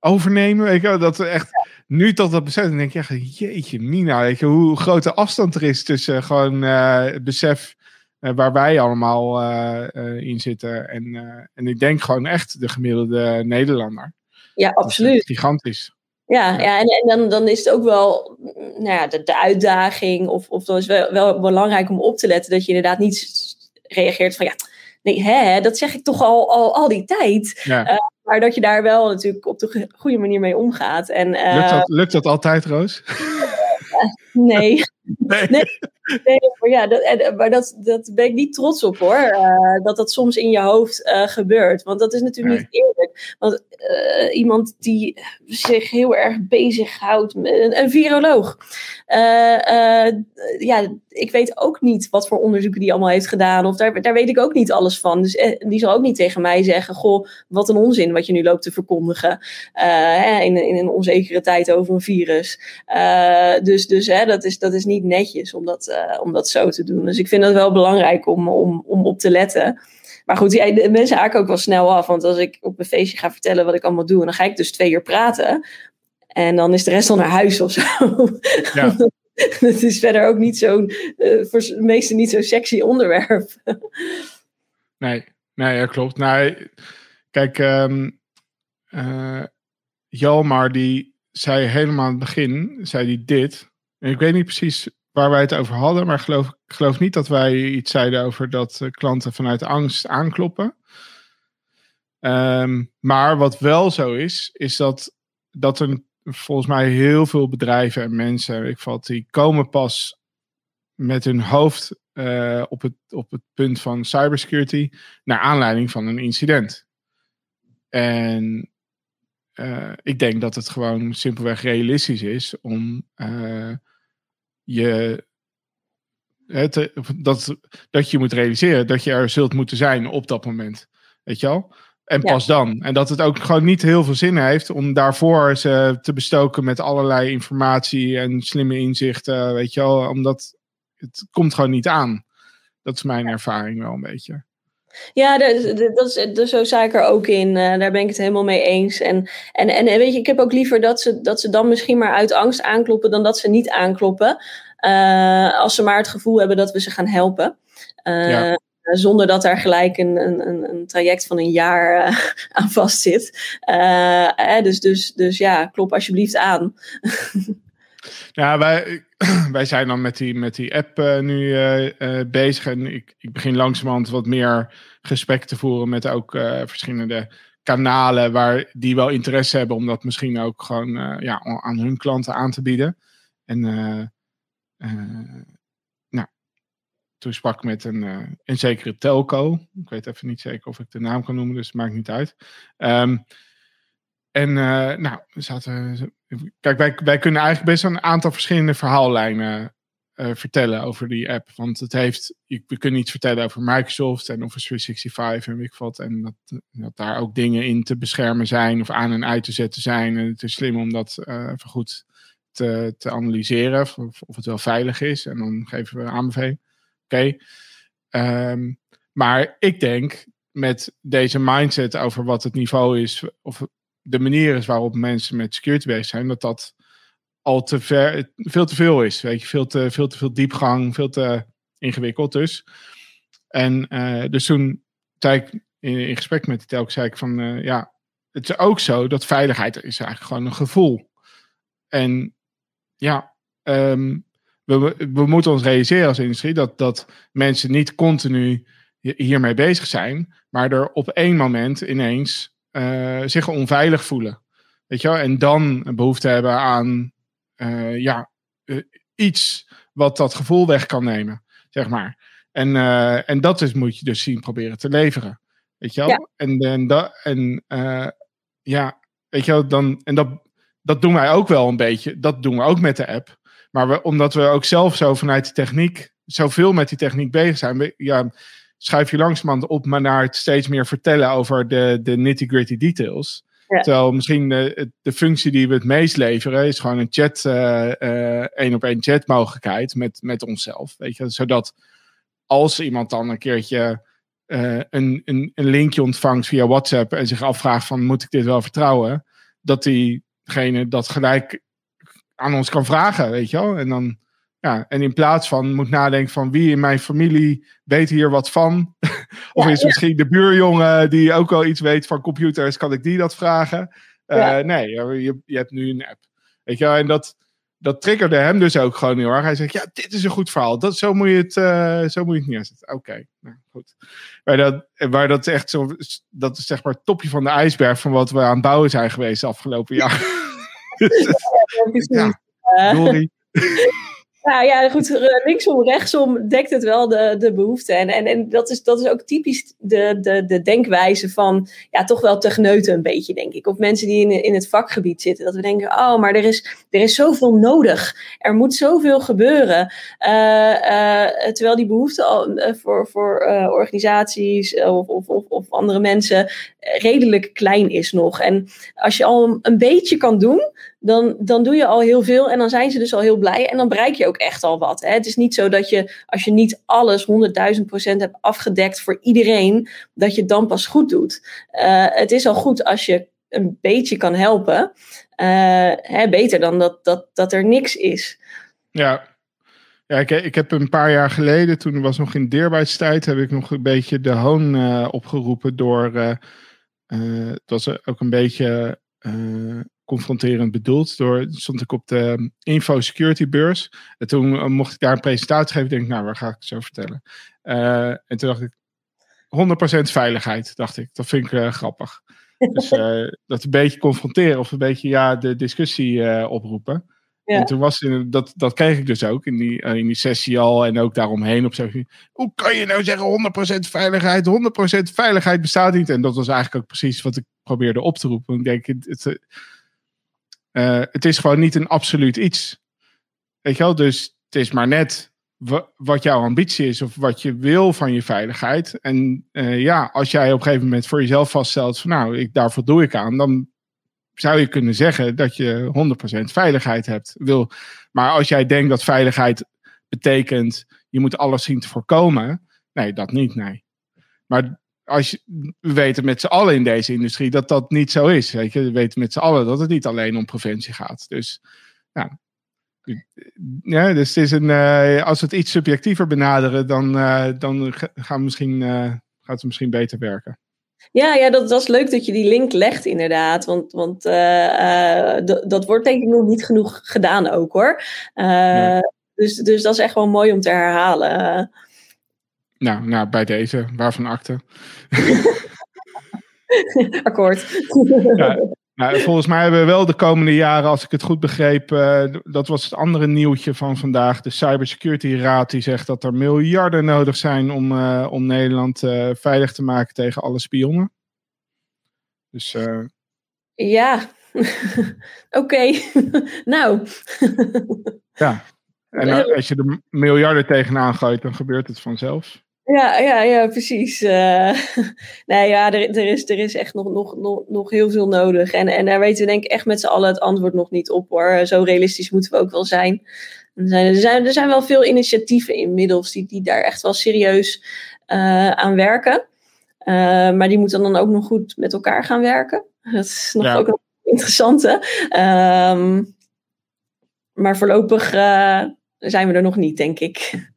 overnemen? Weet je wel? Dat echt ja. nu tot dat besef. Dan denk je echt, jeetje, Mina, weet je hoe grote afstand er is tussen gewoon uh, het besef uh, waar wij allemaal in zitten. En, en ik denk gewoon echt de gemiddelde Nederlander. Ja, absoluut. gigantisch. Ja, ja en, en dan, dan is het ook wel nou ja, de, de uitdaging, of, of dan is wel, wel belangrijk om op te letten dat je inderdaad niet reageert van ja, nee, hè, dat zeg ik toch al, al, al die tijd. Ja. Uh, maar dat je daar wel natuurlijk op de goede manier mee omgaat. En, uh, lukt, dat, lukt dat altijd, Roos? [laughs] nee. Nee. nee. nee, maar ja, dat, maar dat, dat ben ik niet trots op hoor. Uh, dat dat soms in je hoofd uh, gebeurt. Want dat is natuurlijk nee. niet eerlijk. Want uh, iemand die zich heel erg bezighoudt, een, een viroloog. ja, ik weet ook niet wat voor onderzoeken die allemaal heeft gedaan. Of daar, daar weet ik ook niet alles van. Dus die zal ook niet tegen mij zeggen: Goh, wat een onzin wat je nu loopt te verkondigen. in, in een onzekere tijd over een virus. dus dus hè, dat, is, dat is niet netjes om dat, uh, om dat zo te doen. Dus ik vind dat wel belangrijk om, om, om op te letten. Maar goed, ja, de mensen haken ook wel snel af. Want als ik op een feestje ga vertellen wat ik allemaal doe, dan ga ik dus twee uur praten. En dan is de rest al naar huis of zo. [laughs] Ja. [laughs] Het is verder ook niet zo'n, uh, voor de meesten niet zo'n sexy onderwerp. nee, nee, dat klopt. Nee, kijk, um, uh, Jalmar die zei helemaal aan het begin, zei die dit. Ik weet niet precies waar wij het over hadden, maar geloof, ik geloof niet dat wij iets zeiden over dat uh, klanten vanuit angst aankloppen. Um, maar wat wel zo is, is dat, dat er volgens mij heel veel bedrijven en mensen, ik vat, die komen pas met hun hoofd uh, op, het, op het punt van cybersecurity naar aanleiding van een incident. En uh, ik denk dat het gewoon simpelweg realistisch is om je. Het, dat, dat je moet realiseren dat je er zult moeten zijn op dat moment. Weet je wel? En pas ja. dan. En dat het ook gewoon niet heel veel zin heeft om daarvoor ze te bestoken met allerlei informatie en slimme inzichten. Weet je wel? Omdat het komt gewoon niet aan. Dat is mijn ervaring wel een beetje. Ja, dat, dat is, zo sta ik er ook in. Uh, daar ben ik het helemaal mee eens. En, en, en weet je, ik heb ook liever dat ze, dat ze dan misschien maar uit angst aankloppen dan dat ze niet aankloppen. Uh, als ze maar het gevoel hebben dat we ze gaan helpen. Uh, ja. Zonder dat er gelijk een, een, een traject van een jaar [laughs] aan vast zit. dus, dus, dus ja, klop alsjeblieft aan. [laughs] Ja, wij, [clears throat] wij zijn dan met die, met die app uh, nu uh, bezig. En ik, ik begin langzamerhand wat meer gesprekken te voeren met ook verschillende kanalen waar die wel interesse hebben om dat misschien ook gewoon ja, aan hun klanten aan te bieden. En nou, toen sprak ik met een, een zekere telco. Ik weet even niet zeker of ik de naam kan noemen, dus het maakt niet uit. Um, en nou, we zaten. Kijk, wij, wij kunnen eigenlijk best een aantal verschillende verhaallijnen uh, vertellen over die app. Want het heeft. We kunnen iets vertellen over Microsoft en Office 365 en ik wat. En dat, daar ook dingen in te beschermen zijn of aan en uit te zetten zijn. En het is slim om dat uh, even goed te, te analyseren. Of, of het wel veilig is. En dan geven we aanbeveling. Oké. Um, maar ik denk met deze mindset over wat het niveau is. Of de manier is waarop mensen met security bezig zijn, dat dat al te ver, veel te veel is. Weet je, veel te, veel te veel diepgang, veel te ingewikkeld dus. En uh, dus toen zei ik in, in, gesprek met die telk, zei ik van uh, ja, het is ook zo dat veiligheid is eigenlijk gewoon een gevoel. En ja, um, we, we moeten ons realiseren als industrie dat, dat mensen niet continu hiermee bezig zijn, maar er op één moment ineens zich onveilig voelen. Weet je wel? En dan een behoefte hebben aan uh, ja, uh, iets wat dat gevoel weg kan nemen, zeg maar. En, en dat is, moet je dus zien proberen te leveren. Weet je wel? Ja. En, en, dat, en ja, weet je wel, dan, en dat, dat doen wij ook wel een beetje. Dat doen we ook met de app. Maar we, omdat we ook zelf zo vanuit de techniek, zoveel met die techniek bezig zijn, we, ja, schuif je langzamerhand op maar naar het steeds meer vertellen over de, de nitty-gritty details. Terwijl misschien de, de, functie die we het meest leveren is gewoon een chat, uh, één op één chat mogelijkheid met, met onszelf. Weet je, zodat als iemand dan een keertje uh, een, een, een linkje ontvangt via WhatsApp en zich afvraagt van moet ik dit wel vertrouwen, dat diegene dat gelijk aan ons kan vragen, weet je wel. En dan ja, en in plaats van moet nadenken van wie in mijn familie weet hier wat van. [laughs] of is misschien de buurjongen die ook wel iets weet van computers, kan ik die dat vragen? Uh, nee, je, je hebt nu een app. Weet je, en dat, dat triggerde hem dus ook gewoon heel erg. Hij zegt, ja, dit is een goed verhaal. Dat, zo, moet je het, uh, zo moet je het neerzetten. Oké, nou goed. Maar dat, waar dat echt zo, dat is zeg maar het topje van de ijsberg van wat we aan het bouwen zijn geweest afgelopen jaar. ja. [laughs] Nou ja, goed, linksom, rechtsom dekt het wel de, de behoefte. En, en, en dat, is, dat is ook typisch de, de, de denkwijze van, ja, toch wel techneuten een beetje, denk ik. Of mensen die in, in het vakgebied zitten. Dat we denken, oh, maar er is, er is zoveel nodig. Er moet zoveel gebeuren. Uh, uh, terwijl die behoefte al, voor, voor organisaties of, of, of andere mensen redelijk klein is nog. En als je al een beetje kan doen, dan, dan doe je al heel veel en dan zijn ze dus al heel blij en dan bereik je ook echt al wat. Hè? Het is niet zo dat je, als je niet alles 100.000 procent hebt afgedekt voor iedereen, dat je het dan pas goed doet. Uh, het is al goed als je een beetje kan helpen. Uh, hè, beter dan dat, dat, dat er niks is. Ja, ja, ik, ik heb een paar jaar geleden, toen was nog in deerbaarheidstijd, heb ik nog een beetje de hoon uh, opgeroepen door. Het was ook een beetje confronterend bedoeld. Door, stond ik op de Info Security beurs. En toen eh, mocht ik daar een presentatie geven. Denk ik, nou, waar ga ik het zo vertellen? Uh, en toen dacht ik, 100% veiligheid, dacht ik. Dat vind ik uh, grappig. Dus uh, [laughs] dat een beetje confronteren of een beetje ja, de discussie oproepen. Ja. En toen was dat, dat kreeg ik dus ook in die, in die sessie al en ook daaromheen op zo. Hoe kan je nou zeggen 100% veiligheid? 100% veiligheid bestaat niet. En dat was eigenlijk ook precies wat ik probeerde op te roepen. Ik denk, het, het, uh, het is gewoon niet een absoluut iets. Weet je wel, dus het is maar net wat jouw ambitie is of wat je wil van je veiligheid. En ja, als jij op een gegeven moment voor jezelf vaststelt van nou, ik, daar voldoe ik aan, dan zou je kunnen zeggen dat je 100% veiligheid hebt. Wil. Maar als jij denkt dat veiligheid betekent je moet alles zien te voorkomen, Nee, dat niet, nee. Maar als we weten met z'n allen in deze industrie dat dat niet zo is. Weet je? We weten met z'n allen dat het niet alleen om preventie gaat. Dus, ja, ja, dus het is een, uh, als we het iets subjectiever benaderen, dan, uh, dan gaan misschien, uh, gaat het misschien beter werken. Ja, ja dat, dat is leuk dat je die link legt, inderdaad. Want, want dat wordt denk ik nog niet genoeg gedaan ook hoor. Ja. dus, dus dat is echt wel mooi om te herhalen. Nou, nou bij deze, waarvan akte? [laughs] Akkoord. Ja, nou, volgens mij hebben we wel de komende jaren, als ik het goed begreep, uh, dat was het andere nieuwtje van vandaag. De Cybersecurity Raad die zegt dat er miljarden nodig zijn om, uh, om Nederland uh, veilig te maken tegen alle spionnen. Dus. Ja, [laughs] oké. [laughs] Nou. ja, en [laughs] als je er miljarden tegenaan gooit, dan gebeurt het vanzelf. Ja, ja, ja, precies. Uh, [laughs] nee, ja, er, er, is, er is echt nog, nog, nog, nog heel veel nodig. En, en daar weten we denk ik echt met z'n allen het antwoord nog niet op hoor. Zo realistisch moeten we ook wel zijn. Er zijn, er zijn, er zijn wel veel initiatieven inmiddels die, die daar echt wel serieus uh, aan werken. Uh, maar die moeten dan ook nog goed met elkaar gaan werken. Dat is nog ja. ook een interessante. Um, maar voorlopig zijn we er nog niet, denk ik.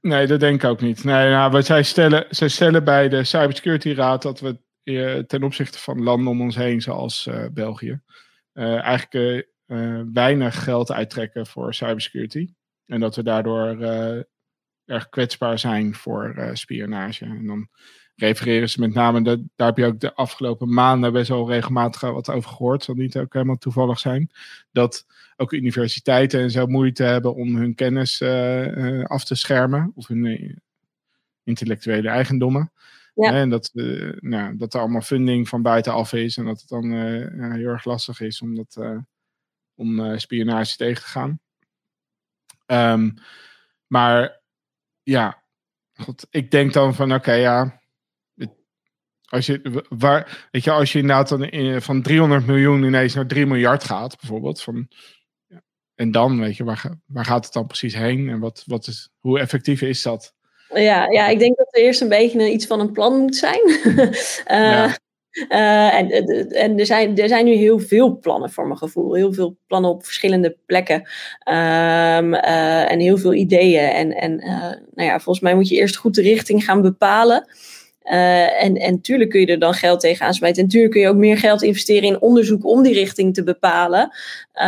Nee, dat denk ik ook niet. Nee, nou, wat zij stellen, zij stellen bij de Cybersecurity Raad dat we eh, ten opzichte van landen om ons heen, zoals uh, België, uh, eigenlijk weinig geld uittrekken voor cybersecurity. En dat we daardoor erg kwetsbaar zijn voor spionage. En dan refereren ze met name, dat, daar heb je ook de afgelopen maanden best wel regelmatig wat over gehoord, zal niet ook helemaal toevallig zijn, dat ook universiteiten en zo moeite hebben om hun kennis uh, af te schermen, of hun uh, intellectuele eigendommen. Ja. En dat, uh, nou, dat er allemaal funding van buitenaf is en dat het dan heel erg lastig is om, dat, om spionage tegen te gaan. Um, maar ja, God, ik denk dan van oké, okay, ja, als je, waar, weet je, als je inderdaad dan in, van 300 miljoen ineens naar 3 miljard gaat, bijvoorbeeld. Van, en dan, weet je, waar, waar gaat het dan precies heen? En wat, wat is, hoe effectief is dat? Ja, ja, ik denk dat er eerst een beetje iets van een plan moet zijn. uh, [laughs] ja. Uh, en en er, zijn, er zijn nu heel veel plannen voor mijn gevoel. Heel veel plannen op verschillende plekken. Um, uh, en heel veel ideeën. En, en nou ja, volgens mij moet je eerst goed de richting gaan bepalen. Uh, en, en tuurlijk kun je er dan geld tegen aansmijten. En tuurlijk kun je ook meer geld investeren in onderzoek om die richting te bepalen. Uh,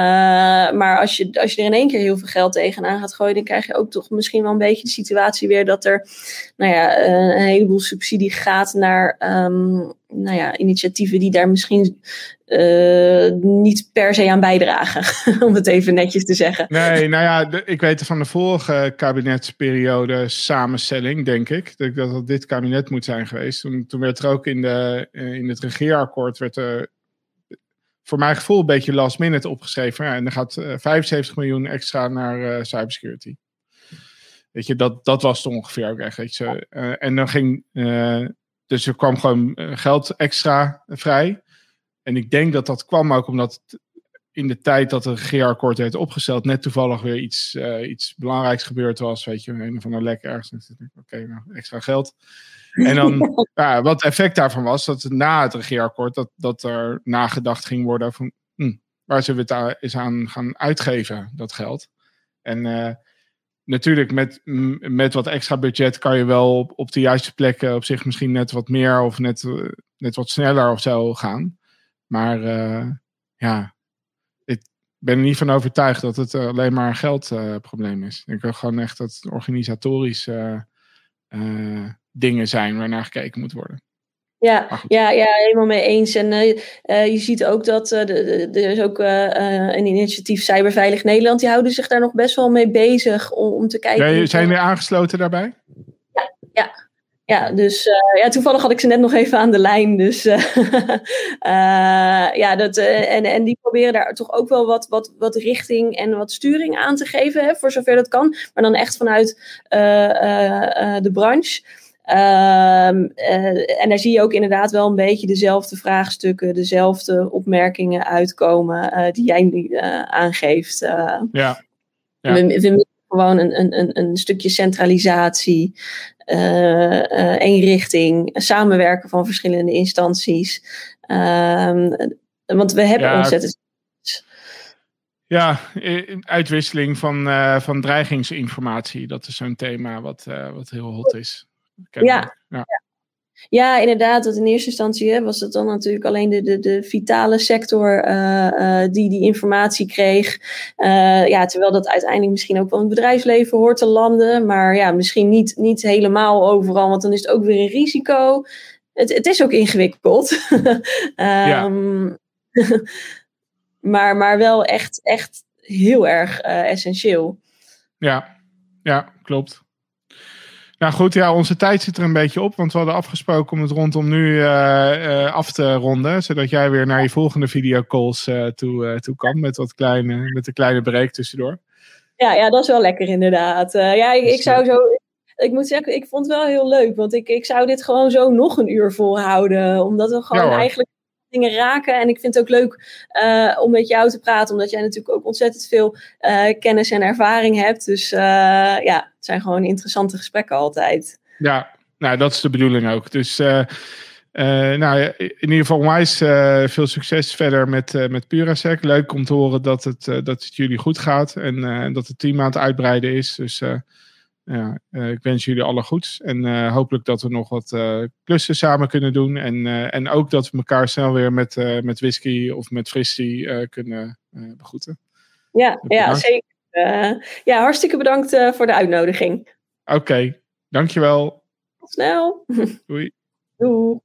maar als je, als je er in één keer heel veel geld tegenaan gaat gooien, dan krijg je ook toch misschien wel een beetje de situatie weer dat er nou ja, uh, een heleboel subsidie gaat naar um, nou ja, initiatieven die daar misschien uh, niet per se aan bijdragen, [laughs] om het even netjes te zeggen. Nee, nou ja, ik weet van de vorige kabinetsperiode samenstelling, denk ik, dat dat dit kabinet moet zijn geweest. Toen, werd er ook in, de, eh, in het regeerakkoord, werd er voor mijn gevoel een beetje last minute opgeschreven. Ja, en er gaat 75 miljoen extra naar cybersecurity. Weet je, dat, dat was het ongeveer ook echt. En dan ging, dus er kwam gewoon geld extra vrij. En ik denk dat dat kwam ook omdat in de tijd dat het regeerakkoord werd opgesteld, net toevallig weer iets, uh, iets belangrijks gebeurd was. Weet je, een van de lek ergens. Oké, okay, nou, extra geld. En dan, [laughs] ja, wat het effect daarvan was, dat na het regeerakkoord, dat, dat er nagedacht ging worden van hm, waar zullen we het eens aan gaan uitgeven, dat geld. En uh, natuurlijk, met, met wat extra budget kan je wel op, op de juiste plekken op zich misschien net wat meer of net, net wat sneller of zo gaan. Maar uh, ja, ik ben er niet van overtuigd dat het alleen maar een geldprobleem is. Ik wil gewoon echt dat het organisatorische uh, dingen zijn waarnaar gekeken moet worden. Ja, ja, ja, helemaal mee eens. En uh, je ziet ook dat uh, er is ook een initiatief Cyberveilig Nederland. Die houden zich daar nog best wel mee bezig om, om te kijken. Ja, zijn jullie aangesloten daarbij? Ja, ja. Ja, dus ja, toevallig had ik ze net nog even aan de lijn. Dus [laughs] ja, dat, en, en die proberen daar toch ook wel wat, wat, wat richting en wat sturing aan te geven, hè, voor zover dat kan. Maar dan echt vanuit de branche. Ehm, en daar zie je ook inderdaad wel een beetje dezelfde vraagstukken, dezelfde opmerkingen uitkomen die jij nu aangeeft. ja. ja. We, we gewoon een, een, een, stukje centralisatie, eenrichting, samenwerken van verschillende instanties. Ehm, want we hebben ontzettend. Ja, uitwisseling van, van dreigingsinformatie. Dat is zo'n thema wat, wat heel hot is. Ja, ja. Ja, inderdaad. Want in eerste instantie hè, was het dan natuurlijk alleen de, de, de vitale sector uh, uh, die die informatie kreeg. Uh, ja, terwijl dat uiteindelijk misschien ook wel in het bedrijfsleven hoort te landen. Maar ja, misschien niet, niet helemaal overal, want dan is het ook weer een risico. Het, het is ook ingewikkeld. [laughs] um, [laughs] maar, maar wel echt, echt heel erg essentieel. Ja, ja, klopt. Nou goed, ja, onze tijd zit er een beetje op. Want we hadden afgesproken om het rondom nu uh, uh, af te ronden. Zodat jij weer naar je volgende videocalls uh, toe, toe kan. Met, wat kleine, met een kleine break tussendoor. Ja, ja, dat is wel lekker inderdaad. ja, ik, ik zou zo... Ik moet zeggen, ik vond het wel heel leuk. Want ik, ik zou dit gewoon zo nog een uur volhouden. Omdat we gewoon eigenlijk dingen raken. En ik vind het ook leuk uh, om met jou te praten, omdat jij natuurlijk ook ontzettend veel uh, kennis en ervaring hebt. Dus uh, ja, het zijn gewoon interessante gesprekken altijd. Ja, nou, dat is de bedoeling ook. Dus nou, in ieder geval onwijs veel succes verder met, met Purasec. Leuk om te horen dat het, dat het jullie goed gaat en dat het team aan het uitbreiden is. Dus ja, uh, ik wens jullie alle goeds. En uh, hopelijk dat we nog wat uh, klussen samen kunnen doen. En, en ook dat we elkaar snel weer met, met whisky of met fristie kunnen begroeten. Ja, ja zeker. ja, hartstikke bedankt voor de uitnodiging. Oké, okay, dankjewel. Tot snel. [laughs] Doei. Doei.